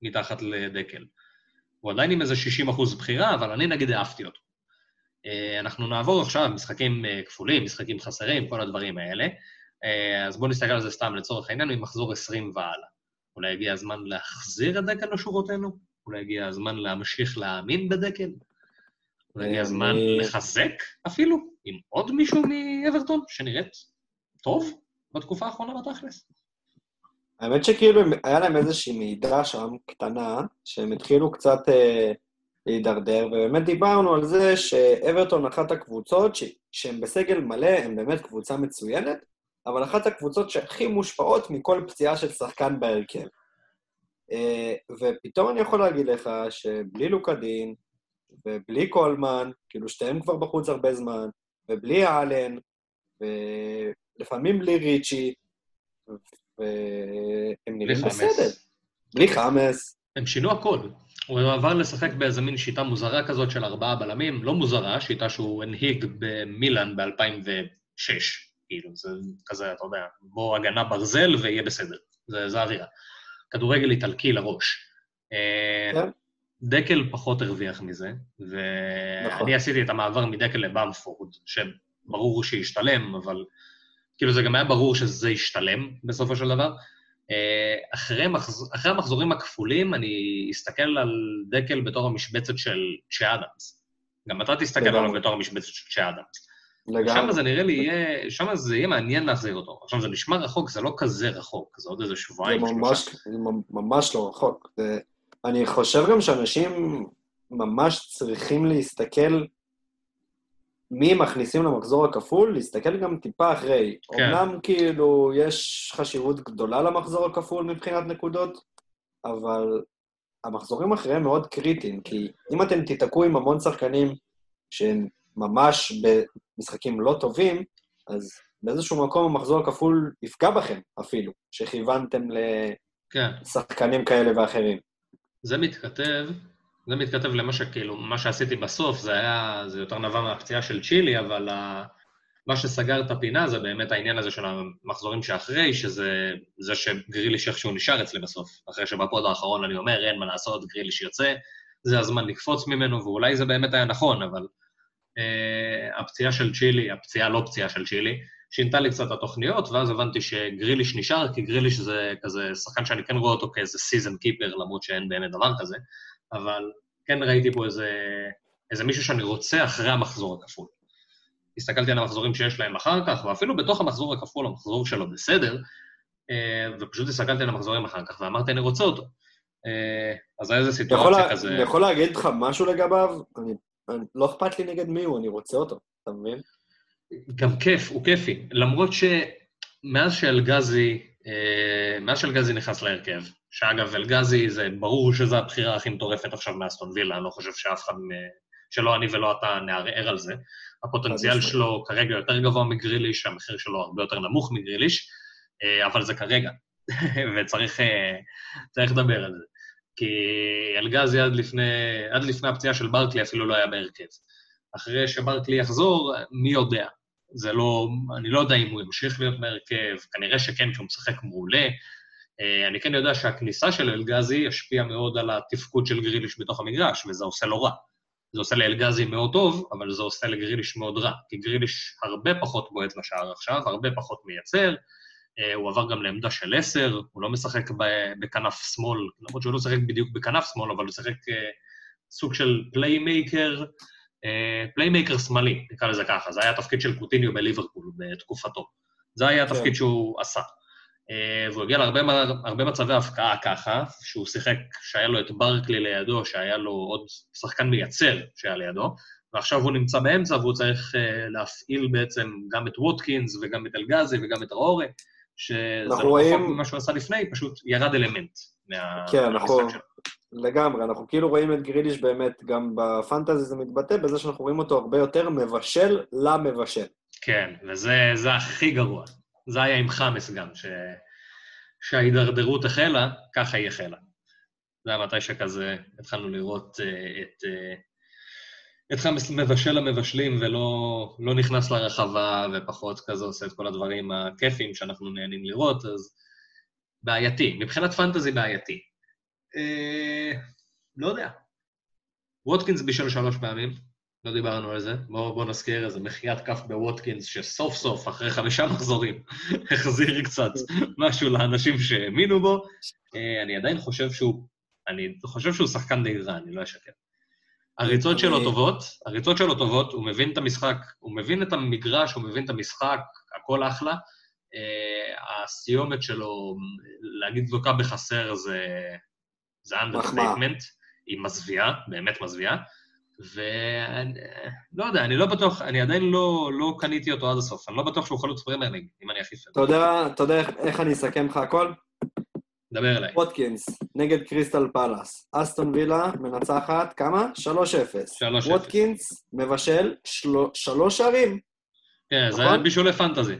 מתחת לדקל. הוא עדיין עם איזה 60 אחוז בחירה, אבל אני נגיד אהבתי אותו. אה, אנחנו נעבור עכשיו משחקים אה, כפולים, משחקים חסרים, כל הדברים האלה. אה, אז בואו נסתכל על זה סתם לצורך העניין, ממחזור 20 והלאה. אולי הגיע הזמן להחזיר את דקל לשורותינו? אולי הגיע הזמן להמשיך להאמין בדקל? אולי הגיע הזמן לחזק אפילו עם עוד מישהו מאברטון שנראית טוב בתקופה האחרונה בתכלס? האמת שכאילו היה להם איזושהי מידע שם, קטנה, שהם התחילו קצת אה, להידרדר, ובאמת דיברנו על זה שאברטון אחת הקבוצות, ש... שהן בסגל מלא, הן באמת קבוצה מצוינת, אבל אחת הקבוצות שהכי מושפעות מכל פציעה של שחקן בהרכב. אה, ופתאום אני יכול להגיד לך שבלי לוקדין, ובלי קולמן, כאילו שתיהם כבר בחוץ הרבה זמן, ובלי אלן, ולפעמים בלי ריצ'י, והם נראים בסדר. בלי חמאס. הם שינו הכל. הוא עבר לשחק באיזה מין שיטה מוזרה כזאת של ארבעה בלמים, לא מוזרה, שיטה שהוא הנהיג במילאן ב-2006. כאילו, זה כזה, אתה יודע, בוא הגנה ברזל ויהיה בסדר. זה, זה האווירה. כדורגל איטלקי לראש. אה, כן. דקל פחות הרוויח מזה, ואני נכון. עשיתי את המעבר מדקל לבמפורד, שברור שהשתלם, אבל כאילו זה גם היה ברור שזה ישתלם בסופו של דבר. אה, אחרי, מחז... אחרי המחזורים הכפולים, אני אסתכל על דקל בתור המשבצת של צ'ה אדמס. גם אתה תסתכל עליו בתור המשבצת של צ'ה אדמס. לגמרי. שם זה נראה לי יהיה, שם זה יהיה מעניין להחזיר אותו. עכשיו, זה נשמע רחוק, זה לא כזה רחוק, זה עוד איזה שבועיים, זה ממש, זה ממש לא רחוק. זה... אני חושב גם שאנשים ממש צריכים להסתכל מי מכניסים למחזור הכפול, להסתכל גם טיפה אחרי. כן. אמנם כאילו יש חשיבות גדולה למחזור הכפול מבחינת נקודות, אבל המחזורים אחריהם מאוד קריטיים, כי אם אתם תיתקעו עם המון שחקנים שהם ממש במשחקים לא טובים, אז באיזשהו מקום המחזור הכפול יפגע בכם אפילו, שכיוונתם כן. לשחקנים כן. כאלה ואחרים. זה מתכתב זה מתכתב למה שכאילו, מה שעשיתי בסוף, זה היה, זה יותר נבע מהפציעה של צ'ילי, אבל ה, מה שסגר את הפינה זה באמת העניין הזה של המחזורים שאחרי, שזה זה שגריליש איכשהו נשאר אצלי בסוף. אחרי שבפוד האחרון אני אומר, אין מה לעשות, גריליש יוצא, זה הזמן לקפוץ ממנו, ואולי זה באמת היה נכון, אבל אה, הפציעה של צ'ילי, הפציעה לא פציעה של צ'ילי, שינתה לי קצת התוכניות, ואז הבנתי שגריליש נשאר, כי גריליש זה כזה שחקן שאני כן רואה אותו כאיזה season keeper, למרות שאין באמת דבר כזה. אבל כן ראיתי פה איזה, איזה מישהו שאני רוצה אחרי המחזור הכפול. הסתכלתי על המחזורים שיש להם אחר כך, ואפילו בתוך המחזור הכפול, המחזור שלו בסדר, אה, ופשוט הסתכלתי על המחזורים אחר כך, ואמרתי, אני רוצה אותו. אה, אז היה איזה סיטואציה יכול כזה... אני יכול להגיד לך משהו לגביו? אני, אני, לא אכפת לי נגד מי הוא, אני רוצה אותו, אתה מבין? גם כיף, הוא כיפי. למרות שמאז שאלגזי, אה, מאז שאלגזי נכנס להרכב, שאגב, אלגזי, זה ברור שזו הבחירה הכי מטורפת עכשיו מאסטון וילה, אני לא חושב שאף אחד, שלא אני ולא אתה נערער על זה. הפוטנציאל שלו כרגע יותר גבוה מגריליש, המחיר שלו הרבה יותר נמוך מגריליש, אה, אבל זה כרגע, <laughs> וצריך אה, לדבר על זה. כי אלגזי עד לפני, עד לפני הפציעה של ברקלי אפילו לא היה בהרכב. אחרי שברקלי יחזור, מי יודע. זה לא, אני לא יודע אם הוא ימשיך להיות בהרכב, כנראה שכן, כי הוא משחק מעולה, אני כן יודע שהכניסה של אלגזי השפיעה מאוד על התפקוד של גריליש בתוך המגרש, וזה עושה לא רע. זה עושה לאלגזי מאוד טוב, אבל זה עושה לגריליש מאוד רע, כי גריליש הרבה פחות בועט לשער עכשיו, הרבה פחות מייצר, אה, הוא עבר גם לעמדה של עשר, הוא לא משחק בכנף שמאל, למרות שהוא לא משחק בדיוק בכנף שמאל, אבל הוא משחק אה, סוג של playmaker, playmaker שמאלי, נקרא לזה ככה. זה היה התפקיד של קוטיניו בליברפול בתקופתו. זה היה התפקיד כן. שהוא עשה. אה, והוא הגיע להרבה מצבי הבקעה ככה, שהוא שיחק, שהיה לו את ברקלי לידו, שהיה לו עוד שחקן מייצר שהיה לידו, ועכשיו הוא נמצא באמצע והוא צריך אה, להפעיל בעצם גם את ווטקינס וגם את אלגזי וגם את האורי, שזה לא רואים... רחוק ממה שהוא עשה לפני, פשוט ירד אלמנט מה... כן, אנחנו... לגמרי, אנחנו כאילו רואים את גריליש באמת, גם בפנטזי זה מתבטא בזה שאנחנו רואים אותו הרבה יותר מבשל למבשל. כן, וזה הכי גרוע. זה היה עם חמאס גם, ש... שההידרדרות החלה, ככה היא החלה. זה היה מתי שכזה התחלנו לראות uh, את... Uh, את חמאס מבשל למבשלים ולא לא נכנס לרחבה ופחות כזה עושה את כל הדברים הכיפים שאנחנו נהנים לראות, אז בעייתי. מבחינת פנטזי בעייתי. אה, לא יודע. ווטקינס בישל שלוש פעמים, לא דיברנו על זה. בואו בוא נזכיר איזה מחיית כף בווטקינס, שסוף סוף, אחרי חמישה מחזורים, <laughs> החזיר קצת משהו לאנשים שהאמינו בו. אה, אני עדיין חושב שהוא, אני חושב שהוא שחקן די רע, אני לא אשקר. הריצות שלו טובות, הריצות שלו טובות, הוא מבין את המשחק, הוא מבין את המגרש, הוא מבין את המשחק, הכל אחלה. אה, הסיומת שלו, להגיד לוקה בחסר זה, זה understatement, היא מזוויעה, באמת מזוויעה. ואני לא יודע, אני לא בטוח, אני עדיין לא, לא קניתי אותו עד הסוף, אני לא בטוח שהוא חלוץ פרמייר ליג, אם אני אכיף את זה. אתה יודע איך אני אסכם לך הכל? דבר אליי. ווטקינס, נגד קריסטל פלאס. אסטון וילה מנצחת, כמה? 3-0. 3-0. ווטקינס מבשל שלוש שערים. כן, זה היה נכון? בישולי fantasy.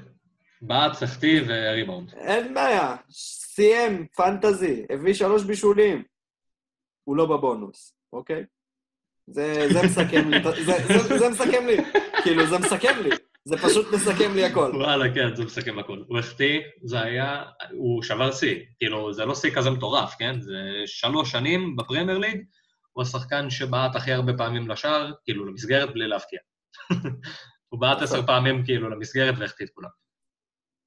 בעט, סחט ריבאונד. אין בעיה. סיים, fantasy, הביא שלוש בישולים. הוא לא בבונוס, אוקיי? זה, זה מסכם לי, זה, זה, זה מסכם לי, כאילו, זה מסכם לי. זה פשוט מסכם לי הכל. וואלה, כן, זה מסכם הכל. הוא החטיא, זה היה, הוא שבר שיא. כאילו, זה לא שיא כזה מטורף, כן? זה שלוש שנים בפרמייר ליג, הוא השחקן שבעט הכי הרבה פעמים לשער, כאילו, למסגרת בלי להפקיע. <laughs> הוא בעט עשר פעמים, כאילו, למסגרת והחטיא את כולם.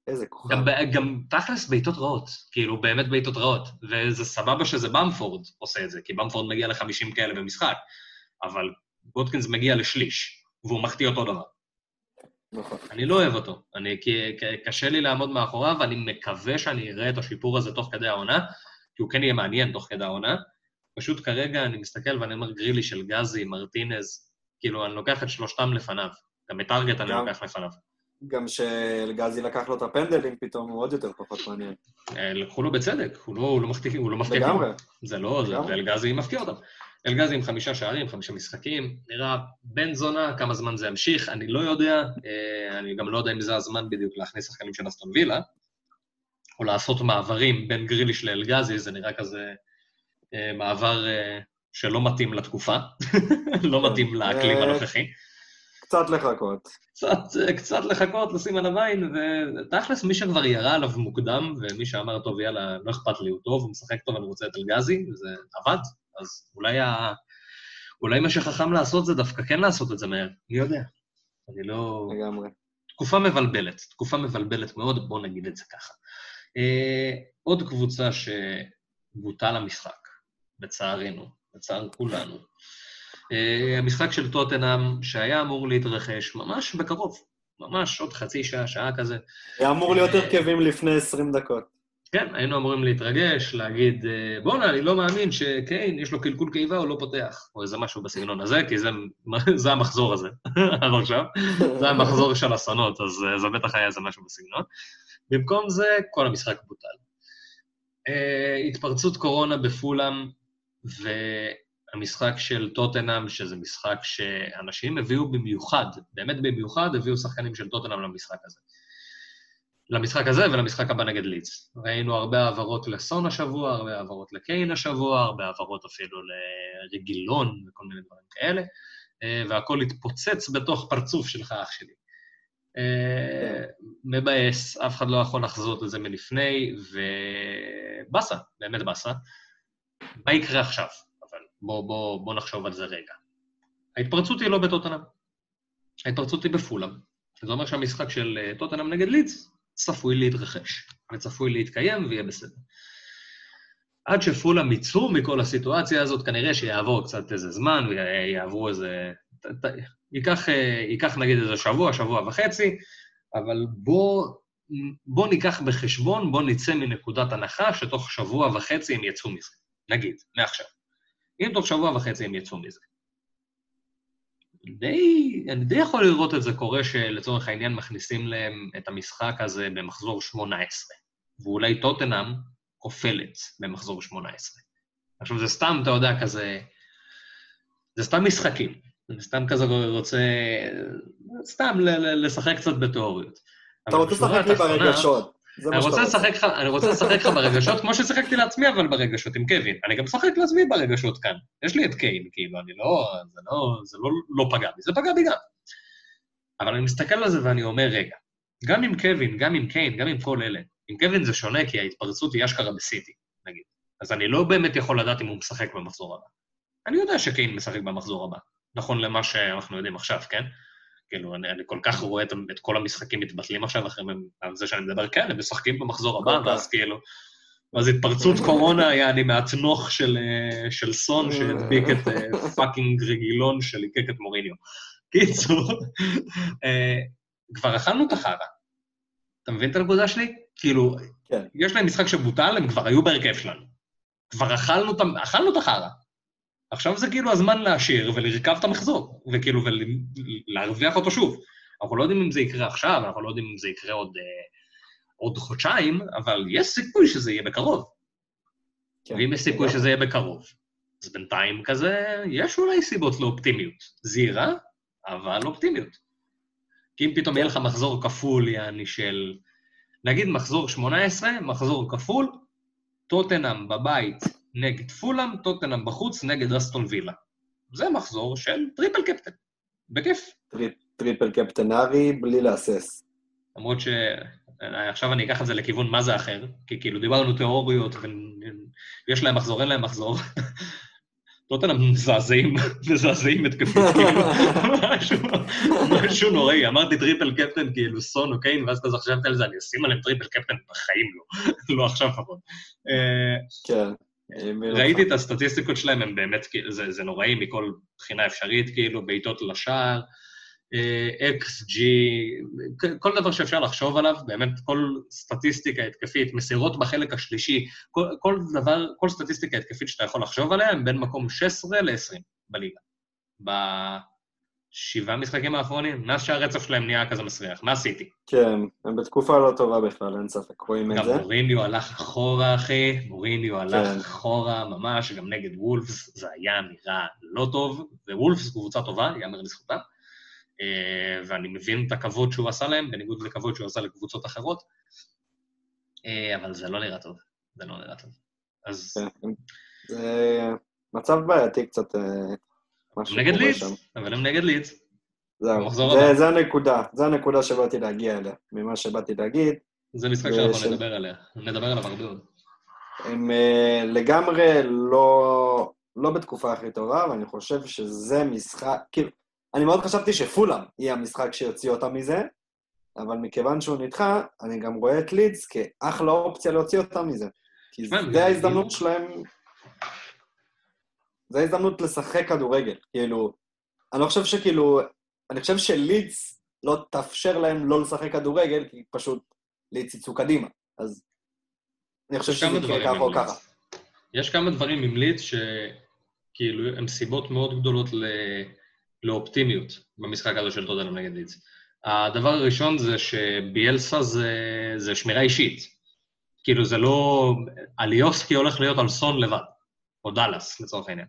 איזה כוכב. גם, גם תכלס בעיטות רעות, כאילו, באמת בעיטות רעות. וזה סבבה שזה במפורד עושה את זה, כי במפורד מגיע ל-50 כאלה במשחק, אבל בוטקינס מגיע לשליש, והוא מחטיא אותו דבר. נכון. אני לא אוהב אותו. אני, כי קשה לי לעמוד מאחוריו, ואני מקווה שאני אראה את השיפור הזה תוך כדי העונה, כי הוא כן יהיה מעניין תוך כדי העונה. פשוט כרגע אני מסתכל ואני אומר גרילי של גזי, מרטינז, כאילו, אני לוקח את שלושתם לפניו. גם את טארגט אני לוקח לפניו. גם שלגזי לקח לו את הפנדלים פתאום, הוא עוד יותר פחות מעניין. אה, לקחו לו בצדק, הוא לא, הוא לא מחטיא, הוא לא מחטיא. לגמרי. זה לא, זה, ואלגזי מפקיע אותם. אלגזי עם חמישה שערים, חמישה משחקים, נראה בן זונה, כמה זמן זה ימשיך, אני לא יודע, אה, אני גם לא יודע אם זה הזמן בדיוק להכניס שחקנים של אסטון וילה, או לעשות מעברים בין גריליש לאלגזי, זה נראה כזה אה, מעבר אה, שלא מתאים לתקופה, <laughs> לא מתאים לאקלים הנוכחי. קצת לחכות. קצת, קצת לחכות, לשים עליו עין, ותכלס, מי שכבר ירה עליו מוקדם, ומי שאמר, טוב, יאללה, לא אכפת לי, הוא טוב, הוא משחק טוב, אני רוצה את אלגזי, וזה עבד, אז אולי, ה... אולי מה שחכם לעשות זה דווקא כן לעשות את זה מהר, מי יודע. אני לא... לגמרי. תקופה מבלבלת, תקופה מבלבלת מאוד, בואו נגיד את זה ככה. אה, עוד קבוצה שבוטל המשחק, לצערנו, לצער כולנו. אה, המשחק של טוטנאם, שהיה אמור להתרחש ממש בקרוב, ממש עוד חצי שעה, שעה כזה. היה אמור להיות אה, הרכבים לפני 20 דקות. כן, היינו אמורים להתרגש, להגיד, אה, בואנה, אני לא מאמין שקיין, יש לו קלקול קיבה, הוא לא פותח, או איזה משהו בסגנון הזה, כי זה, <laughs> זה המחזור הזה, <laughs> עד עכשיו. זה המחזור של אסונות, אז זה בטח היה איזה משהו בסגנון. במקום זה, כל המשחק בוטל. Uh, התפרצות קורונה בפולאם, והמשחק של טוטנאם, שזה משחק שאנשים הביאו במיוחד, באמת במיוחד, הביאו שחקנים של טוטנאם למשחק הזה. למשחק הזה ולמשחק הבא נגד ליץ. ראינו הרבה העברות לסון השבוע, הרבה העברות לקיין השבוע, הרבה העברות אפילו לרגילון וכל מיני דברים כאלה, אה, והכול התפוצץ בתוך פרצוף שלך, אח שלי. אה, מבאס, אף אחד לא יכול לחזות את זה מלפני, ובאסה, באמת באסה. מה יקרה עכשיו? אבל בואו בוא, בוא נחשוב על זה רגע. ההתפרצות היא לא בטוטנאם, ההתפרצות היא בפולאם. זה אומר שהמשחק של אה, טוטנאם נגד ליץ צפוי להתרחש, וצפוי להתקיים ויהיה בסדר. עד שפולה יצאו מכל הסיטואציה הזאת, כנראה שיעבור קצת איזה זמן, ויעברו איזה... ייקח, ייקח נגיד איזה שבוע, שבוע וחצי, אבל בוא בוא ניקח בחשבון, בוא נצא מנקודת הנחה שתוך שבוע וחצי הם יצאו מזה. נגיד, מעכשיו. אם תוך שבוע וחצי הם יצאו מזה. די, אני די יכול לראות את זה קורה שלצורך העניין מכניסים להם את המשחק הזה במחזור 18, ואולי טוטנאם כופלת במחזור 18. עכשיו, זה סתם, אתה יודע, כזה... זה סתם משחקים. אני סתם כזה רוצה... סתם לשחק קצת בתיאוריות. אתה רוצה לשחק לי ברגשות. אני רוצה לשחק לך, אני רוצה לשחק לך ברגשות, כמו ששיחקתי לעצמי, אבל ברגשות עם קווין. אני גם משחק לעצמי ברגשות כאן. יש לי את קיין, כאילו, אני לא... זה לא... זה לא, לא פגע בי, זה פגע בי גם. אבל אני מסתכל על זה ואני אומר, רגע, גם עם קווין, גם עם קיין, גם עם כל אלה, עם קווין זה שונה, כי ההתפרצות היא אשכרה בסיטי, נגיד. אז אני לא באמת יכול לדעת אם הוא משחק במחזור הבא. אני יודע שקיין משחק במחזור הבא, נכון למה שאנחנו יודעים עכשיו, כן? כאילו, אני, אני כל כך רואה את, את כל המשחקים מתבטלים עכשיו אחרי זה שאני מדבר, כן, הם משחקים במחזור הבא, ואז כאילו... ואז התפרצות <laughs> קורונה, היה אני מהתנוך של, אה, של סון <laughs> שהדביק את פאקינג אה, רגילון שליקק את מוריניו. <laughs> קיצור, אה, כבר אכלנו את החרא. אתה מבין את הנקודה שלי? כאילו, כן. יש להם משחק שבוטל, הם כבר היו בהרכב שלנו. כבר אכלנו, אכלנו את החרא. עכשיו זה כאילו הזמן להשאיר ולרכב את המחזור, וכאילו, ולהרוויח אותו שוב. אנחנו לא יודעים אם זה יקרה עכשיו, אנחנו לא יודעים אם זה יקרה עוד, אה, עוד חודשיים, אבל יש סיכוי שזה יהיה בקרוב. כן. ואם יש סיכוי שזה יהיה בקרוב, אז בינתיים כזה, יש אולי סיבות לאופטימיות. זהירה, אבל אופטימיות. כי אם פתאום יהיה לך מחזור כפול, יעני של... נגיד מחזור 18, מחזור כפול, טוטנאם בבית נגד פולאם, טוטנאם בחוץ נגד אסטון וילה. זה מחזור של triple captain. בכיף. trip, טריפל קפטן רי בלי להסס. למרות שעכשיו אני אקח את זה לכיוון מה זה אחר, כי כאילו דיברנו תיאוריות, ויש להם מחזור, אין להם מחזור. טוטנאם מזעזעים, מזעזעים התקפות, כאילו, משהו, משהו נוראי. אמרתי triple captain, כאילו סון או קיין, ואז כזה חשבתי על זה, אני אשים עליהם triple captain בחיים לא, לא עכשיו לפחות. אה, כן. ראיתי את הסטטיסטיקות שלהם, הם באמת, זה, זה נוראי מכל בחינה אפשרית, כאילו, בעיטות לשער, אקס, ג'י, כל דבר שאפשר לחשוב עליו, באמת כל סטטיסטיקה התקפית, מסירות בחלק השלישי, כל, כל דבר, כל סטטיסטיקה התקפית שאתה יכול לחשוב עליה, הם בין מקום 16 ל-20 בליגה. בשבעה משחקים האחרונים, מאז שהרצף שלהם נהיה כזה מסריח. מה עשיתי? כן, הם בתקופה לא טובה בכלל, אין ספק, רואים את זה. גם מוריניו הלך אחורה, אחי, מוריניו הלך כן. אחורה ממש, גם נגד וולפס זה היה נראה לא טוב, ווולפס קבוצה טובה, יאמר לזכותם. אה, ואני מבין את הכבוד שהוא עשה להם, בניגוד לכבוד שהוא עשה לקבוצות אחרות, אה, אבל זה לא נראה טוב, זה לא נראה טוב. אז... כן, זה מצב בעייתי קצת, אה, משהו נגד לידס, אבל הם נגד לידס. זהו, זה, זה הנקודה, זה הנקודה שבאתי להגיע אליה, ממה שבאתי להגיד. זה משחק שאנחנו ש... נדבר עליה, נדבר עליו הרבה עוד. הם uh, לגמרי לא, לא בתקופה הכי טובה, ואני חושב שזה משחק, כאילו, אני מאוד חשבתי שפולאם יהיה המשחק שיוציא אותם מזה, אבל מכיוון שהוא נדחה, אני גם רואה את לידס כאחלה אופציה להוציא אותם מזה. כי זה ההזדמנות שלהם... זה ההזדמנות לשחק כדורגל. כאילו, אני לא חושב שכאילו... אני חושב שלידס לא תאפשר להם לא לשחק כדורגל, כי פשוט לידס יצאו קדימה. אז אני חושב שזה יקרה ככה או ככה. יש כמה דברים עם לידס שכאילו הם סיבות מאוד גדולות ל... לאופטימיות במשחק הזה של טוטנאם נגד לידס. הדבר הראשון זה שביאלסה זה, זה שמירה אישית. כאילו זה לא... אליוסקי הולך להיות על סון לבד, או דאלאס לצורך העניין.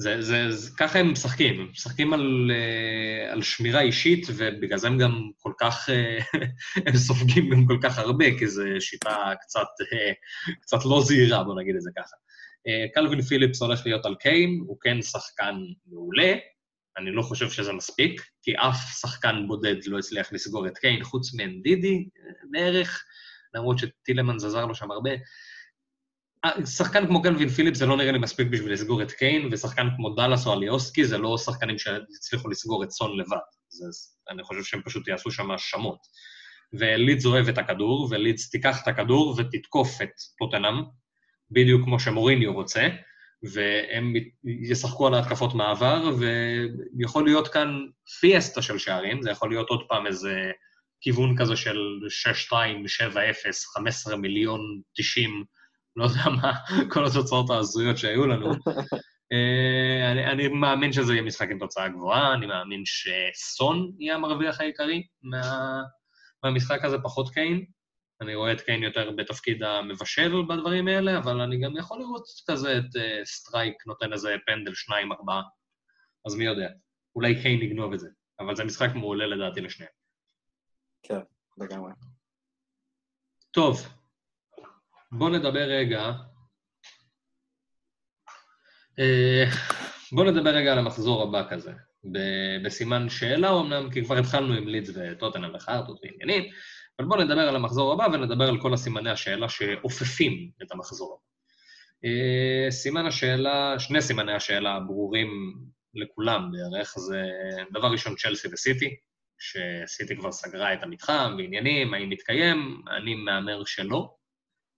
זה, זה, זה, ככה הם משחקים, הם משחקים על, אה, על שמירה אישית, ובגלל זה הם גם כל כך, אה, <laughs> הם סופגים גם כל כך הרבה, כי זו שיטה קצת, אה, קצת לא זהירה, בוא נגיד את זה ככה. קלווין פיליפס הולך להיות על קיין, הוא כן שחקן מעולה, אני לא חושב שזה מספיק, כי אף שחקן בודד לא הצליח לסגור את קיין, חוץ מאנדידי בערך, למרות שטילמנס עזר לו שם הרבה. שחקן כמו קלווין פיליפ זה לא נראה לי מספיק בשביל לסגור את קיין, ושחקן כמו דאלאס או אליוסקי זה לא שחקנים שהצליחו לסגור את סון לבד. זה, אני חושב שהם פשוט יעשו שם האשמות. ולידס אוהב את הכדור, ולידס תיקח את הכדור ותתקוף את טוטנאם, בדיוק כמו שמוריניו רוצה, והם ישחקו על ההתקפות מעבר, ויכול להיות כאן פיאסטה של שערים, זה יכול להיות עוד פעם איזה כיוון כזה של 6-2, 7-0, 15 מיליון 90, לא יודע מה, כל התוצאות ההזויות שהיו לנו. אה, אני, אני מאמין שזה יהיה משחק עם תוצאה גבוהה, אני מאמין שסון יהיה המרוויח העיקרי מה, מהמשחק הזה, פחות קיין. אני רואה את קיין יותר בתפקיד המבשל בדברים האלה, אבל אני גם יכול לראות כזה את uh, סטרייק נותן איזה פנדל שניים, ארבעה, אז מי יודע. אולי קיין יגנוב את זה, אבל זה משחק מעולה לדעתי לשניהם. כן, לגמרי. טוב, בואו נדבר רגע... אה, בואו נדבר רגע על המחזור הבא כזה, בסימן שאלה אמנם, כי כבר התחלנו עם לידס וטוטנאם וחרטות ועניינים, אבל בואו נדבר על המחזור הבא ונדבר על כל הסימני השאלה שאופפים את המחזור הבא. אה, סימן השאלה, שני סימני השאלה הברורים לכולם בערך, זה דבר ראשון צ'לסי וסיטי, שסיטי כבר סגרה את המתחם ועניינים, האם מתקיים, אני מהמר שלא.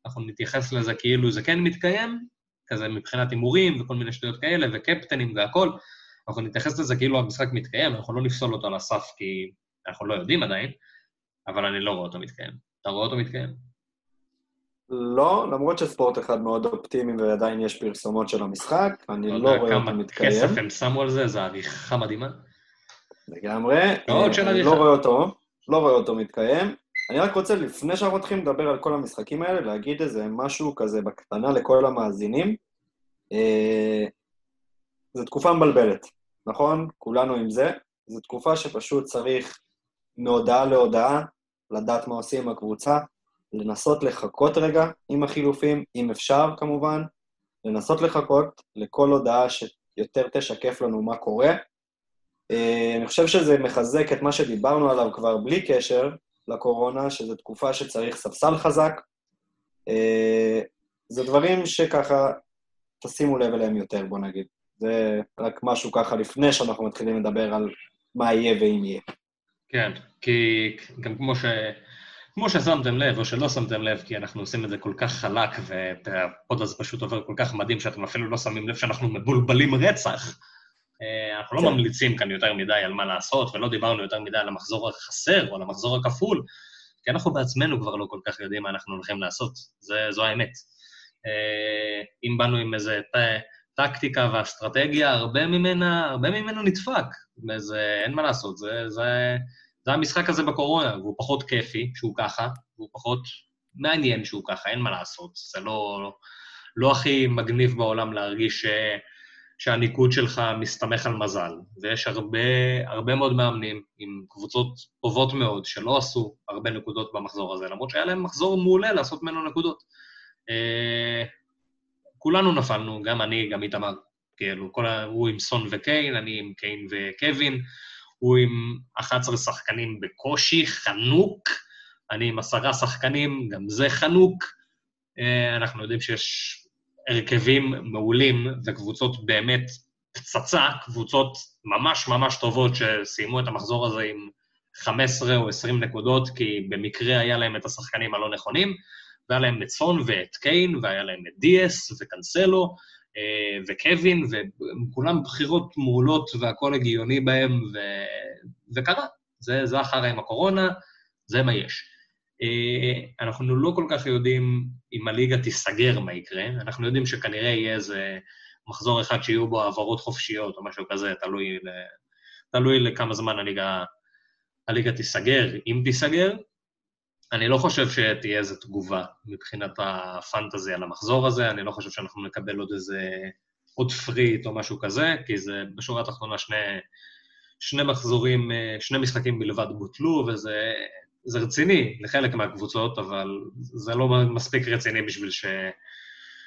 אנחנו נתייחס לזה כאילו זה כן מתקיים, כזה מבחינת הימורים וכל מיני שטויות כאלה, וקפטנים והכול. אנחנו נתייחס לזה כאילו המשחק מתקיים, אנחנו לא נפסול אותו על הסף כי אנחנו לא יודעים עדיין, אבל אני לא רואה אותו מתקיים. אתה רואה אותו מתקיים? לא, למרות שספורט אחד מאוד אופטימי ועדיין יש פרסומות של המשחק, אני לא, לא רואה אותו מתקיים. כמה כסף הם שמו על זה, זו עריכה מדהימה. לגמרי. מאוד של עריכה. לא רואה אותו, לא רואה אותו מתקיים. אני רק רוצה, לפני שאנחנו מתחילים לדבר על כל המשחקים האלה, להגיד איזה משהו כזה בקטנה לכל המאזינים. אה, זו תקופה מבלבלת, נכון? כולנו עם זה. זו תקופה שפשוט צריך מהודעה להודעה לדעת מה עושים עם הקבוצה, לנסות לחכות רגע עם החילופים, אם אפשר כמובן, לנסות לחכות לכל הודעה שיותר תשקף לנו מה קורה. אה, אני חושב שזה מחזק את מה שדיברנו עליו כבר בלי קשר לקורונה, שזו תקופה שצריך ספסל חזק. אה, זה דברים שככה, תשימו לב אליהם יותר, בוא נגיד. זה רק משהו ככה לפני שאנחנו מתחילים לדבר על מה יהיה ואם יהיה. כן, כי גם כמו ש... כמו ששמתם לב, או שלא שמתם לב, כי אנחנו עושים את זה כל כך חלק, והפוד הזה פשוט עובר כל כך מדהים, שאתם אפילו לא שמים לב שאנחנו מבולבלים רצח. אה, אנחנו לא כן. ממליצים כאן יותר מדי על מה לעשות, ולא דיברנו יותר מדי על המחזור החסר או על המחזור הכפול, כי אנחנו בעצמנו כבר לא כל כך יודעים מה אנחנו הולכים לעשות, זה, זו האמת. אה, אם באנו עם איזה טקטיקה ואסטרטגיה, הרבה ממנה, הרבה ממנו נדפק, וזה, אין מה לעשות, זה, זה, זה המשחק הזה בקורונה, והוא פחות כיפי שהוא ככה, והוא פחות מעניין שהוא ככה, אין מה לעשות. זה לא, לא הכי מגניב בעולם להרגיש ש, שהניקוד שלך מסתמך על מזל. ויש הרבה, הרבה מאוד מאמנים עם קבוצות טובות מאוד שלא עשו הרבה נקודות במחזור הזה, למרות שהיה להם מחזור מעולה לעשות ממנו נקודות. אה, כולנו נפלנו, גם אני, גם איתמר, כאילו, כל ה... הוא עם סון וקיין, אני עם קיין וקווין. הוא עם 11 שחקנים בקושי, חנוק, אני עם עשרה שחקנים, גם זה חנוק. אה, אנחנו יודעים שיש הרכבים מעולים וקבוצות באמת פצצה, קבוצות ממש ממש טובות שסיימו את המחזור הזה עם 15 או 20 נקודות, כי במקרה היה להם את השחקנים הלא נכונים, והיה להם את סון ואת קיין, והיה להם את דיאס וקנסלו, אה, וקווין, וכולם בחירות מעולות והכול הגיוני בהם, ו... וקרה. זה, זה אחר עם הקורונה, זה מה יש. אה, אנחנו לא כל כך יודעים אם הליגה תיסגר מה יקרה, אנחנו יודעים שכנראה יהיה איזה מחזור אחד שיהיו בו העברות חופשיות או משהו כזה, תלוי, ל... תלוי לכמה זמן הליגה, הליגה תיסגר, אם תיסגר, אני לא חושב שתהיה איזו תגובה מבחינת הפנטזי על המחזור הזה, אני לא חושב שאנחנו נקבל עוד איזה... עוד פריט או משהו כזה, כי זה בשורה התחתונה שני, שני מחזורים, שני משחקים בלבד בוטלו, וזה זה רציני לחלק מהקבוצות, אבל זה לא מספיק רציני בשביל ש,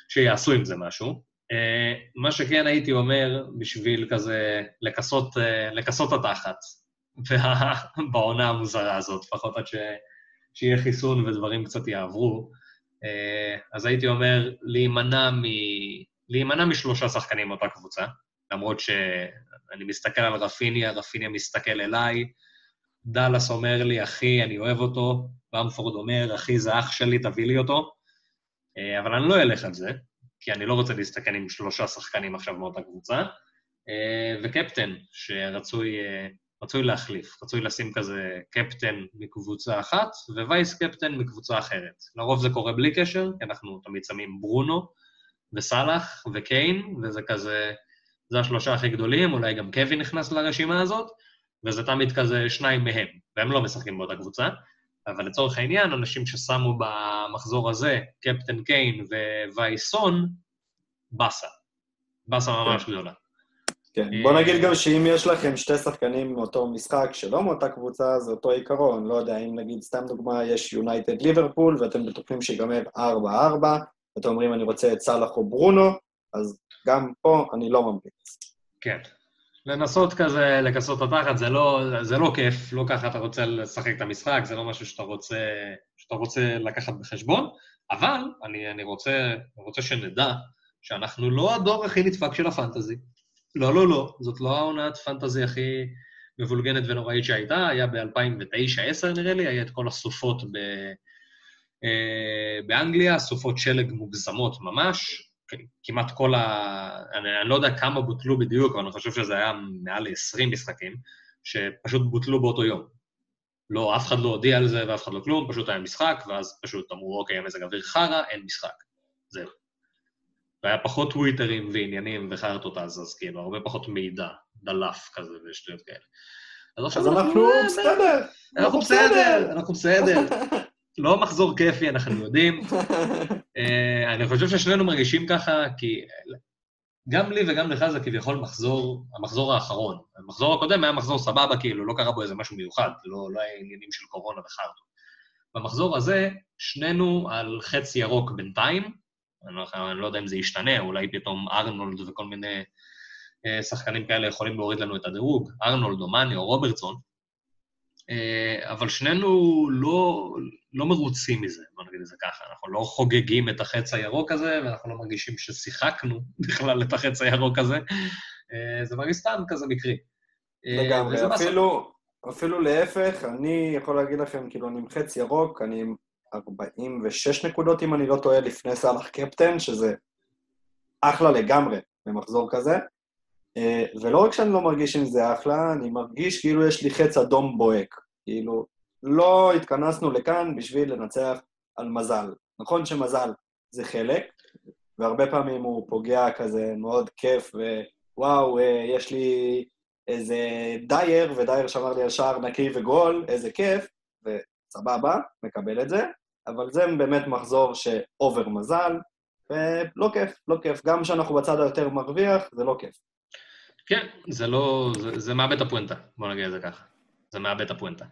שיעשו עם זה משהו. מה שכן הייתי אומר, בשביל כזה לכסות, לכסות התחת בעונה המוזרה הזאת, לפחות עד ש... שיהיה חיסון ודברים קצת יעברו. אה, אז הייתי אומר, להימנע, מ... להימנע משלושה שחקנים מאותה קבוצה, למרות שאני מסתכל על רפיניה, רפיניה מסתכל אליי, דאלאס אומר לי, אחי, אני אוהב אותו, במפורד אומר, אחי, זה אח שלי, תביא לי אותו. אה, אבל אני לא אלך על זה, כי אני לא רוצה להסתכל עם שלושה שחקנים עכשיו מאותה קבוצה. אה, וקפטן, שרצוי רצוי להחליף, רצוי לשים כזה קפטן מקבוצה אחת ווייס קפטן מקבוצה אחרת. לרוב זה קורה בלי קשר, כי אנחנו תמיד שמים ברונו וסאלח וקיין, וזה כזה, זה השלושה הכי גדולים, אולי גם קווין נכנס לרשימה הזאת, וזה תמיד כזה שניים מהם, והם לא משחקים באותה קבוצה. אבל לצורך העניין, אנשים ששמו במחזור הזה קפטן קיין ווייסון, באסה. באסה ממש גדולה. כן, בוא נגיד גם שאם יש לכם שתי שחקנים מאותו משחק שלא מאותה קבוצה, זה אותו עיקרון. לא יודע, אם נגיד, סתם דוגמה, יש יונייטד ליברפול, ואתם בטוחים שיגמר 4-4, ואתם אומרים, אני רוצה את סאלח או ברונו, אז גם פה אני לא ממליץ. כן. לנסות כזה לכסות את התחת, זה לא, זה לא כיף, לא ככה אתה רוצה לשחק את המשחק, זה לא משהו שאתה רוצה, שאתה רוצה לקחת בחשבון, אבל אני, אני רוצה, רוצה שנדע שאנחנו לא הדור הכי נדפק של הפנטזי. לא, לא, לא, זאת לא העונת פנטזי הכי מבולגנת ונוראית שהייתה, היה ב-2009-2010 נראה לי, היה את כל הסופות ב... אה, באנגליה, סופות שלג מוגזמות ממש, כמעט כל ה... אני, אני לא יודע כמה בוטלו בדיוק, אבל אני חושב שזה היה מעל ל-20 משחקים, שפשוט בוטלו באותו יום. לא, אף אחד לא הודיע על זה ואף אחד לא כלום, פשוט היה משחק, ואז פשוט אמרו, אוקיי, המזג אוויר חרא, אין משחק. זהו. והיה פחות טוויטרים ועניינים וחרטות אז, אז כאילו, הרבה פחות מידע, דלף כזה ושטויות כאלה. אז, אז אנחנו בסדר. אנחנו בסדר, אנחנו בסדר. <laughs> לא מחזור כיפי, אנחנו יודעים. אה, אני חושב ששנינו מרגישים ככה, כי גם לי וגם לך זה כביכול מחזור, המחזור האחרון. המחזור הקודם היה מחזור סבבה, כאילו, לא קרה בו איזה משהו מיוחד, לא, לא היה עניינים של קורונה וחרטות. במחזור הזה, שנינו על חץ ירוק בינתיים, אני לא, אני לא יודע אם זה ישתנה, אולי פתאום ארנולד וכל מיני אה, שחקנים כאלה יכולים להוריד לנו את הדירוג, ארנולד או מאני או רוברטסון, אבל שנינו לא, לא מרוצים מזה, בוא נגיד את זה ככה. אנחנו לא חוגגים את החץ הירוק הזה, ואנחנו לא מרגישים ששיחקנו <laughs> בכלל את החץ הירוק הזה. אה, זה מרגיש סתם כזה מקרי. לגמרי, אפילו, אפילו להפך, אני יכול להגיד לכם, כאילו, אני עם חץ ירוק, אני עם 46 נקודות, אם אני לא טועה, לפני סאלח קפטן, שזה אחלה לגמרי במחזור כזה. אה, ולא רק שאני לא מרגיש עם זה אחלה, אני מרגיש כאילו יש לי חץ אדום בוהק. כאילו, לא התכנסנו לכאן בשביל לנצח על מזל. נכון שמזל זה חלק, והרבה פעמים הוא פוגע כזה מאוד כיף, ווואו, אה, יש לי איזה דייר, ודייר שמר לי על שער נקי וגול, איזה כיף, וסבבה, מקבל את זה, אבל זה באמת מחזור שאובר מזל, ולא כיף, לא כיף. גם כשאנחנו בצד היותר מרוויח, זה לא כיף. כן, זה לא... זה, זה מאבד הפואנטה, בוא נגיד את זה ככה. זה מאבד הפואנטה.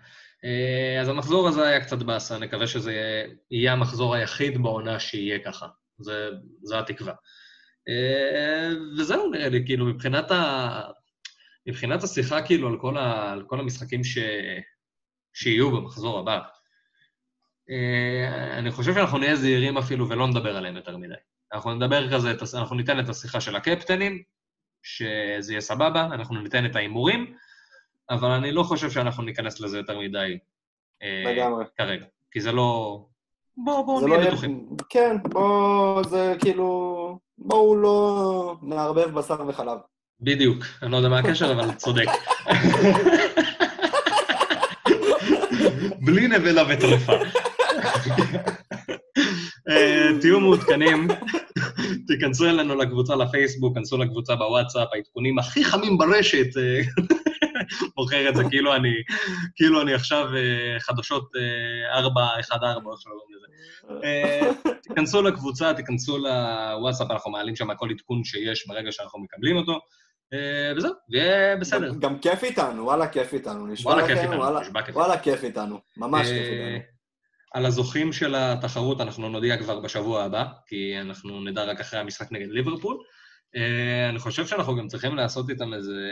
אה, אז המחזור הזה היה קצת באסה, נקווה שזה יהיה המחזור היחיד בעונה שיהיה ככה. זה, זה התקווה. אה, וזהו, נראה לי, כאילו, מבחינת, ה... מבחינת השיחה, כאילו, על כל, ה... על כל המשחקים ש... שיהיו במחזור הבא, אה, אני חושב שאנחנו נהיה זהירים אפילו ולא נדבר עליהם יותר מדי. אנחנו נדבר כזה, אנחנו ניתן את השיחה של הקפטנים, שזה יהיה סבבה, אנחנו ניתן את ההימורים, אבל אני לא חושב שאנחנו ניכנס לזה יותר מדי אה, לגמרי. כרגע, כי זה לא... בואו בוא נהיה לא בטוחים. יהיה... כן, בואו, זה כאילו... בואו לא נערבב בשר וחלב. בדיוק, אני לא יודע מה הקשר, אבל צודק. <laughs> בלי נבלה וטרפה. אה, תהיו מעודכנים, תיכנסו אלינו לקבוצה לפייסבוק, כנסו לקבוצה בוואטסאפ, העדכונים הכי חמים ברשת. אה, <laughs> מוכר את זה כאילו אני, כאילו אני עכשיו אה, חדשות 414, או איך שלא לזה. תיכנסו לקבוצה, תיכנסו לוואטסאפ, אנחנו מעלים שם כל עדכון שיש ברגע שאנחנו מקבלים אותו. וזהו, ויהיה בסדר. גם כיף איתנו, וואלה כיף איתנו. וואלה כיף איתנו. וואלה כיף איתנו, ממש כיף איתנו. על הזוכים של התחרות אנחנו נודיע כבר בשבוע הבא, כי אנחנו נדע רק אחרי המשחק נגד ליברפול. אה, אני חושב שאנחנו גם צריכים לעשות איתם איזה...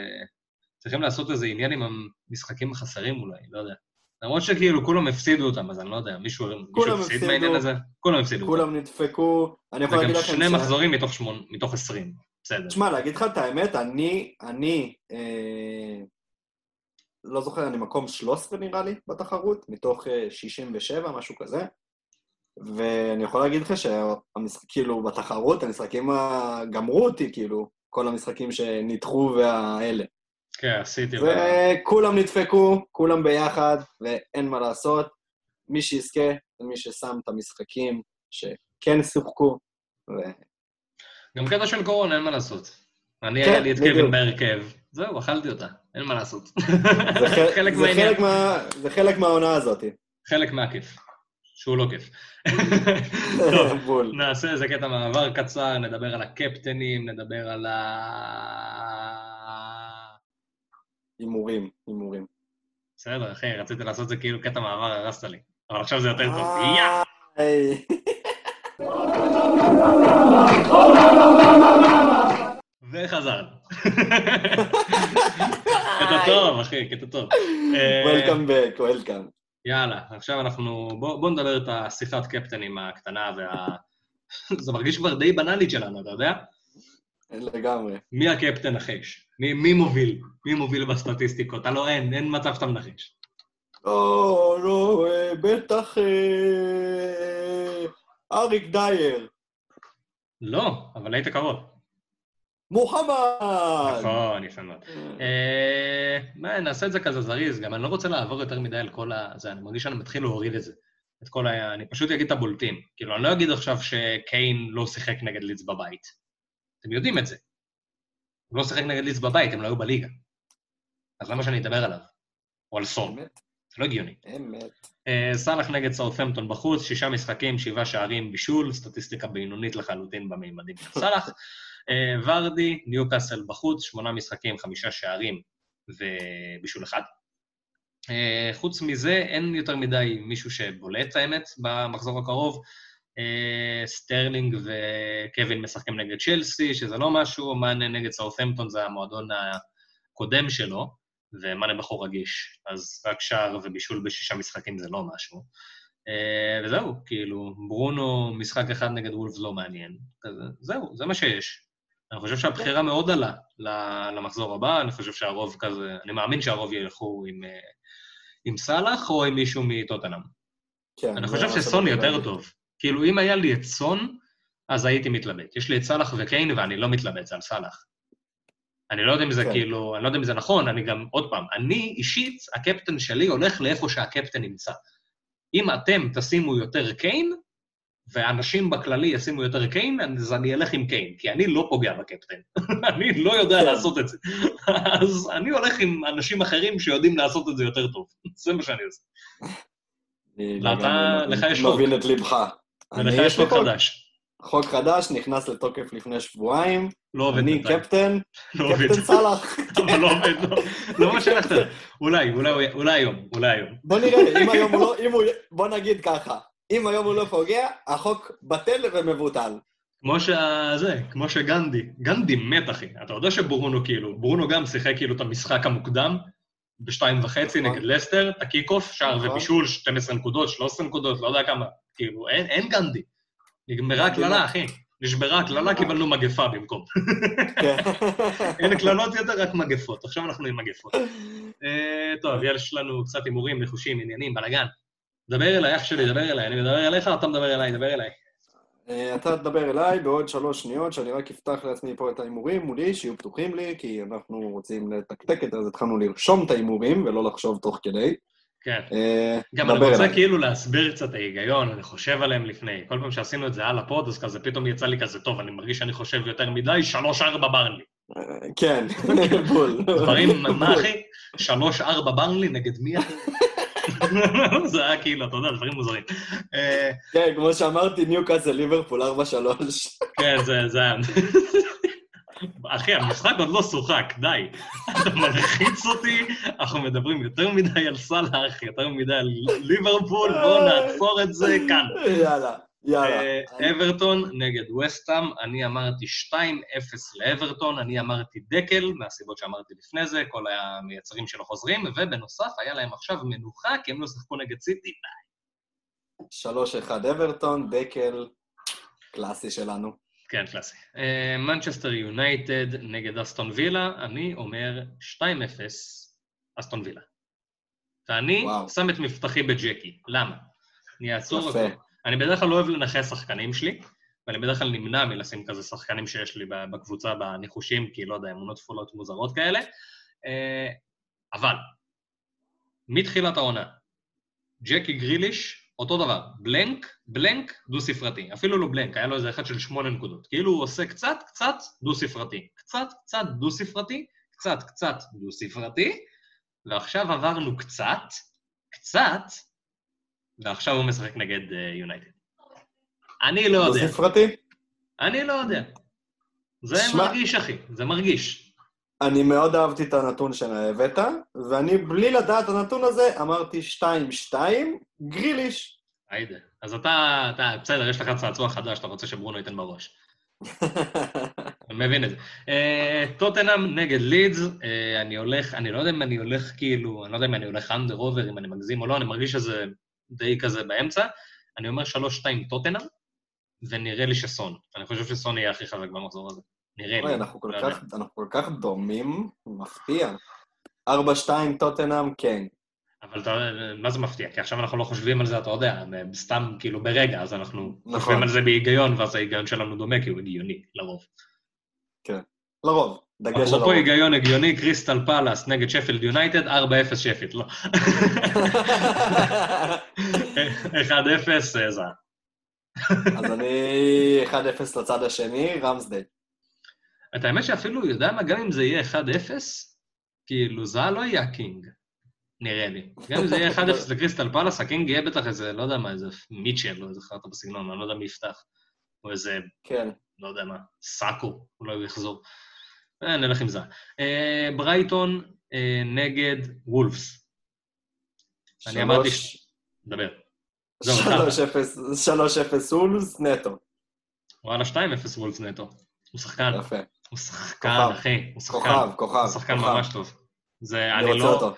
צריכים לעשות איזה עניין עם המשחקים החסרים אולי, לא יודע. למרות שכאילו כולם הפסידו אותם, אז אני לא יודע, מישהו, מישהו הפסיד מהעניין הזה? כולם הפסידו אותם. כולם נדפקו, אני יכול להגיד לכם... וגם שני מחזורים מתוך, שמון, מתוך עשרים, בסדר. תשמע, להגיד לך את האמת, אני, אני, אה, לא זוכר, אני מקום 13 נראה לי בתחרות, מתוך 67, אה, משהו כזה. ואני יכול להגיד לך שהמשחק, כאילו, בתחרות, המשחקים גמרו אותי, כאילו, כל המשחקים שנדחו והאלה. כן, עשיתי. וכולם נדפקו, כולם ביחד, ואין מה לעשות. מי שיזכה זה מי ששם את המשחקים שכן שיחקו. ו... גם קטע של קורונה, אין מה לעשות. אני, כן, היה לי את. קווין בהרכב, זהו, אכלתי אותה, אין מה לעשות. זה <laughs> חלק זה מהעניין. חלק מה- זה חלק מהעונה הזאת. חלק מהכיף, שהוא לא כיף. <laughs> טוב, בול. נעשה איזה קטע מעבר קצר, נדבר על הקפטנים, נדבר על ה... הימורים, הימורים. בסדר, אחי, רציתי לעשות את זה כאילו קטע מעבר, הרסת לי. אבל עכשיו זה יותר טוב. יא! <laughs> וחזרנו. קטע טוב, אחי, קטע טוב. אה, Welcome back, welcome. יאללה, עכשיו אנחנו... בוא, בוא נדבר את השיחת קפטנים הקטנה וה... <laughs> זה מרגיש כבר די בנאלית שלנו, אתה יודע? לגמרי. מי הקפטן נחש? מי, מי מוביל? מי מוביל בסטטיסטיקות? הלו אין, אין מצב שאתה מנחש. לא, לא, אה, בטח אה, אריק דייר. לא, אבל היית קרוב. מוחמד! נכון, יפה מאוד. אה, מה, נעשה את זה כזה זריז, גם אני לא רוצה לעבור יותר מדי על כל ה... זה, אני מרגיש שאני מתחיל להוריד את זה. את כל ה... אני פשוט אגיד את הבולטים. כאילו, אני לא אגיד עכשיו שקיין לא שיחק נגד לידס בבית. אתם יודעים את זה. הוא לא שיחק נגד לידס בבית, הם לא היו בליגה. אז למה שאני אדבר עליו? או על סון? זה לא הגיוני. אמת. אה, סאלח נגד סאות'המפטון בחוץ, שישה משחקים, שבעה שערים, בישול, סטטיסטיקה בינונית לחלוטין במימדים של סאלח. <laughs> אה, ורדי, ניוקאסל בחוץ, שמונה משחקים, חמישה שערים ובישול אחד. אה, חוץ מזה, אין יותר מדי מישהו שבולט, האמת, במחזור הקרוב. אה, סטרלינג וקווין משחקים נגד צ'לסי, שזה לא משהו, מאנה נגד סאות'המפטון זה המועדון הקודם שלו, ומאנה בחור רגיש, אז רק שער ובישול בשישה משחקים זה לא משהו. וזהו, כאילו, ברונו, משחק אחד נגד וולפס לא מעניין. זהו, זה מה שיש. אני חושב שהבחירה מאוד עלה למחזור הבא, אני חושב שהרוב כזה, אני מאמין שהרוב ילכו עם, אה, עם סאלח או עם מישהו מטוטנאם. כן, אני זה חושב שסון יותר. טוב. כאילו, אם היה לי את סון, אז הייתי מתלבט. יש לי את סאלח וקיין, ואני לא מתלבט על סאלח. אני לא יודע אם זה כן. כאילו, אני לא יודע אם זה נכון, אני גם, עוד פעם, אני אישית, הקפטן שלי הולך לאיפה שהקפטן נמצא. אם אתם תשימו יותר קיין, ואנשים בכללי ישימו יותר קיין, אז אני אלך עם קיין, כי אני לא פוגע בקפטן. <laughs> אני לא יודע כן. לעשות את זה. <laughs> אז אני הולך עם אנשים אחרים שיודעים לעשות את זה יותר טוב. <laughs> זה מה שאני עושה. ואתה- לך יש חוק. מבין את ליבך. ולך יש חוק חדש. חוק חדש, נכנס לתוקף לפני שבועיים. לא עובד אני. קפטן, לא עובד. קפטן סאלח. אבל לא עובד, לא. לא מה שלכת. אולי, אולי, היום, אולי היום. בוא נראה, אם היום הוא לא, אם הוא, בוא נגיד ככה, אם היום הוא לא פוגע, החוק בטל ומבוטל. כמו שזה, כמו שגנדי, גנדי מת, אחי. אתה יודע שברונו כאילו, ברונו גם שיחק כאילו את המשחק המוקדם, בשתיים וחצי נכון. נגד לסטר, את ה kick-off, שער נכון. ובישול, 12 נקודות, 13 נקודות, לא יודע כמה. כאילו, אין, אין גנדי. נגמרה הקללה. אחי. נשברה הקללה, קיבלנו מגפה במקום. כן. <laughs> אין קללות יותר, רק מגפות. עכשיו אנחנו עם מגפות. <laughs> אה, טוב, יש לנו קצת הימורים, ניחושים, עניינים, בלאגן. דבר אליי, אח שלי, דבר אליי. אני מדבר אליך, אתה מדבר אליי, דבר אליי. אה, אתה תדבר אליי בעוד שלוש שניות, שאני רק אפתח לעצמי פה את ההימורים מולי, שיהיו פתוחים לי, כי אנחנו רוצים לתקתק את זה, אז התחלנו לרשום את ההימורים ולא לחשוב תוך כדי. כן. אה, גם אני רוצה. כאילו להסביר קצת את ההיגיון, אני חושב עליהם לפני. כל פעם שעשינו את זה על הפוד, אז כזה פתאום יצא לי כזה, טוב, אני מרגיש שאני חושב יותר מדי, שלוש-ארבע ברנלי. אה, כן, <laughs> בול. דברים, <laughs> מה אחי? שלוש-ארבע ברנלי נגד מי אחי? <laughs> <laughs> זה היה כאילו, אתה יודע, דברים מוזרים. אה, כן, כמו שאמרתי, ניוקאסל ליברפול 4-3. כן, זה, זה היה... אחי, המשחק עוד לא שוחק, די. אתה מלחיץ אותי, אנחנו מדברים יותר מדי על סאלח, יותר מדי על ליברפול, בואו נעצור את זה כאן. יאללה, יאללה. אה, אברטון נגד וסטאם, אני אמרתי 2-0 לאברטון, אני אמרתי דקל, מהסיבות שאמרתי לפני זה, כל המייצרים שלו חוזרים, ובנוסף, היה להם עכשיו מנוחה, כי הם לא שיחקו נגד סיטי. 3-1 אברטון, דקל, קלאסי שלנו. כן, קלאסי. אה, מנצ'סטר יונייטד נגד אסטון וילה, אני אומר 2-0 אסטון וילה. ואני וואו. שם את מבטחי בג'קי. למה? אני אעצור. אותו. אני בדרך כלל לא אוהב לנחש שחקנים שלי, ואני בדרך כלל נמנע מלשים כזה שחקנים שיש לי בקבוצה בניחושים, כי לא יודע, אמונות תפולות מוזרות כאלה. אה, אבל, מתחילת העונה, ג'קי גריליש, אותו דבר, בלנק, בלנק, דו-ספרתי. אפילו לא בלנק, היה לו איזה אחד של שמונה נקודות. כאילו הוא עושה קצת, קצת, דו-ספרתי. קצת, קצת, דו-ספרתי, קצת, קצת, דו-ספרתי, ועכשיו עברנו קצת, קצת, ועכשיו הוא משחק נגד יונייטד. Uh, אני לא יודע. דו-ספרתי? אני לא יודע. זה שמע- מרגיש, אחי, זה מרגיש. אני מאוד אהבתי את הנתון שהבאת, ואני בלי לדעת את הנתון הזה, אמרתי 2-2, גריליש. היידה. אז אתה, אתה, בסדר, יש לך צעצוע חדש, אתה רוצה שברונו ייתן בראש. <laughs> אני מבין את זה. אה, טוטנאם נגד לידס, אה, אני הולך, אני לא יודע אם אני הולך כאילו, אני לא יודע אם אני הולך under over, אם אני מגזים או לא, אני מרגיש שזה די כזה באמצע. אני אומר 3-2 טוטנאם, ונראה לי שסון. אני חושב שסון יהיה הכי חזק במחזור הזה. נראה לי. אנחנו כל לא כך-. אנחנו כל כך דומים, מפתיע. 4-2 טוטנאם, כן. אבל אתה, מה זה מפתיע? כי עכשיו אנחנו לא חושבים על זה, אתה יודע, סתם כאילו ברגע, אז אנחנו נכון. חושבים על זה בהיגיון, ואז ההיגיון שלנו דומה, כי הוא הגיוני, לרוב. לרוב, דגש על אפרופו. היגיון הגיוני, קריסטל פלאס נגד שפילד יונייטד, 4-0 שפילד, לא. 1-0 אה, זה. אז אני 1-0 לצד השני, רמסדייל. את האמת שאפילו, יודע מה, גם אם זה יהיה 1-0, כאילו, זה לא יהיה הקינג, נראה לי. גם אם זה יהיה 1-0 לקריסטל <laughs> פאלאס, הקינג יהיה בטח איזה, לא יודע מה, איזה מיטשל או איזה חרטה בסגנון, אני לא יודע מי יפתח. או איזה, כן. לא יודע מה, סאקו, אולי הוא יחזור. אה, נלך עם זה. אה, ברייטון אה, נגד וולפס. אני אמרתי דבר. זהו, 3-0 אולס נטו. וואלה, 2-0 וולפס נטו. הוא שחקן, יפה. הוא שחקן. אחי, הוא שחקן. כוכב, כוכב. הוא שחקן. ממש טוב. זה, אני לא, אותו.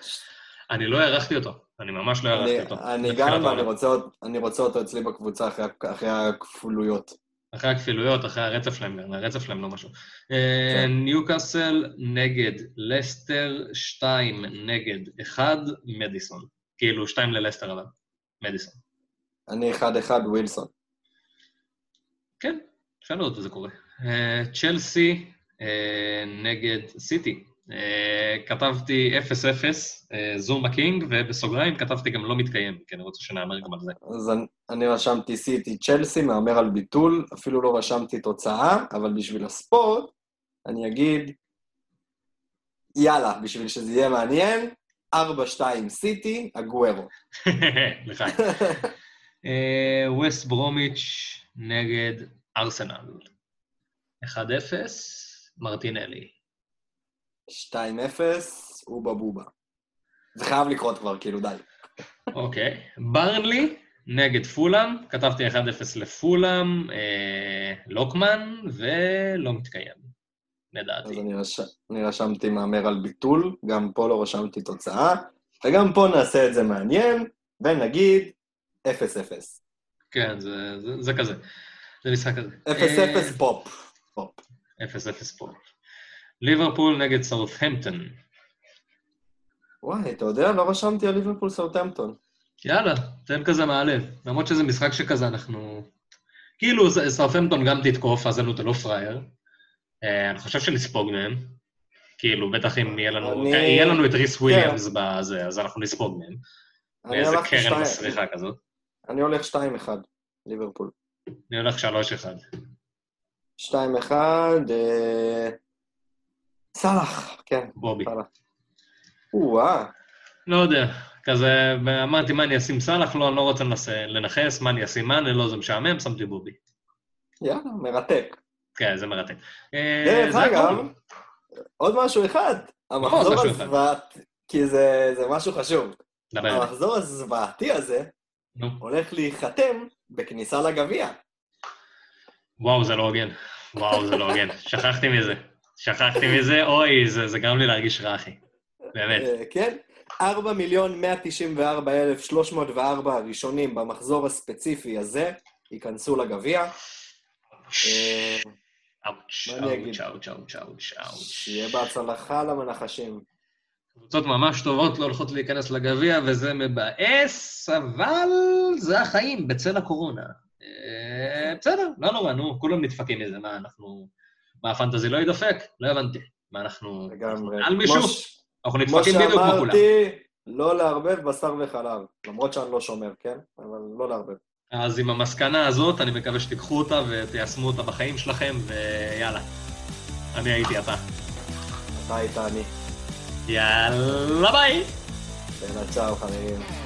אני לא הערכתי אותו. אני ממש לא הערכתי אותו. אני גם, ואני. רוצה אני רוצה אותו אצלי בקבוצה אחרי הכפולויות. אחרי הכפילויות, אחרי הרצף שלהם, גם, הרצף שלהם לא משהו. כן. אה, ניוקאסל נגד לסטר, 2 נגד 1, מדיסון. כאילו, 2 ללסטר אבל, מדיסון. אני 1-1 ווילסון. כן, אפשר לראות את זה קורה. אה, צ'לסי אה, נגד סיטי. אה, כתבתי 0-0, אה, זום הקינג, ובסוגריים כתבתי גם לא מתקיים, כי אני רוצה שנאמר גם על זה. אז אני- רשמתי סיטי צ'לסי, מהמר על ביטול, אפילו לא רשמתי תוצאה, אבל בשביל הספורט, אני אגיד, יאללה, בשביל שזה יהיה מעניין, 4-2 סיטי, הגוורו. אה, ווסט ברומיץ' נגד ארסנל. 1-0, מרטינלי. 2-0, אובה בובה. זה חייב לקרות כבר, כאילו, די. אוקיי. ברנלי נגד פולאם, כתבתי 1-0 לפולאם, אה, לוקמן, ולא מתקיים, אז לדעתי. אני, רש... אני רשמתי מהמר על ביטול, גם פה לא רשמתי תוצאה, וגם פה נעשה את זה מעניין, ונגיד 0-0. כן, זה, זה, זה כזה. זה משחק כזה. 0-0 פופ. פופ. 0-0 פה. ליברפול נגד סאות'המפטון. וואי, אתה יודע, לא רשמתי על ליברפול סאוטהמפטון. יאללה, תן כזה מהלב. למרות שזה משחק שכזה אנחנו... כאילו, סאות'המפטון גם תתקוף, אז אלו אתה לא פראייר. אה, אני חושב שנספוג מהם. כאילו, בטח אם יהיה לנו... אני- יהיה לנו את ריס וויליאמס בזה, אז אנחנו נספוג מהם. הלכתי קרן מסריחה כזאת. אני הולך 2-1, ליברפול. אני הולך 3-1. 2-1, אה... סאלח, כן, בובי. סאלח. או-אה, לא יודע, כזה, אמרתי, מה אני אשים סאלח? לא, אני לא רוצה לנס- לנכס, מה אני אשים מאנה? לא, זה משעמם, שמתי בובי. יאללה, מרתק. כן, זה מרתק. אה, דרך זה אגב, הכל. עוד משהו אחד, המחזור משהו אחד. הזוועת, כי זה זה משהו חשוב. דבר. המחזור הזוועתי הזה נו. הולך להיחתם בכניסה לגביע. וואו, זה לא הוגן. וואו, זה לא הוגן. שכחתי מזה. שכחתי מזה, אוי, זה, זה גרם לי להרגיש רע, אחי. באמת. אה, כן? 4 מיליון 194 אלף 304 הראשונים במחזור הספציפי הזה ייכנסו לגביע. אה, אאוץ', מה אני אגיד? אאוץ', אאוץ', אאוץ', אאוץ', אאוץ'. שיהיה בהצלחה למנחשים. קבוצות ממש טובות לא הולכות להיכנס לגביע, וזה מבאס, אבל זה החיים בצל הקורונה. אה, בסדר, לא נורא, נו, כולם נדפקים מזה. מה, אנחנו... מה, הפנטזי לא ידפק? לא הבנתי. מה, אנחנו... לגמרי. על מישהו? כמו אנחנו כמו נדפקים בדיוק כמו כולם. שאמרתי, לא לערבב בשר וחלב. למרות שאני לא שומר, כן? אבל לא לערבב. אז עם המסקנה הזאת, אני מקווה שתיקחו אותה ותיישמו אותה בחיים שלכם, ויאללה. אני הייתי אתה. אתה היית אני. יאללה ביי! יאללה, צ'או חברים.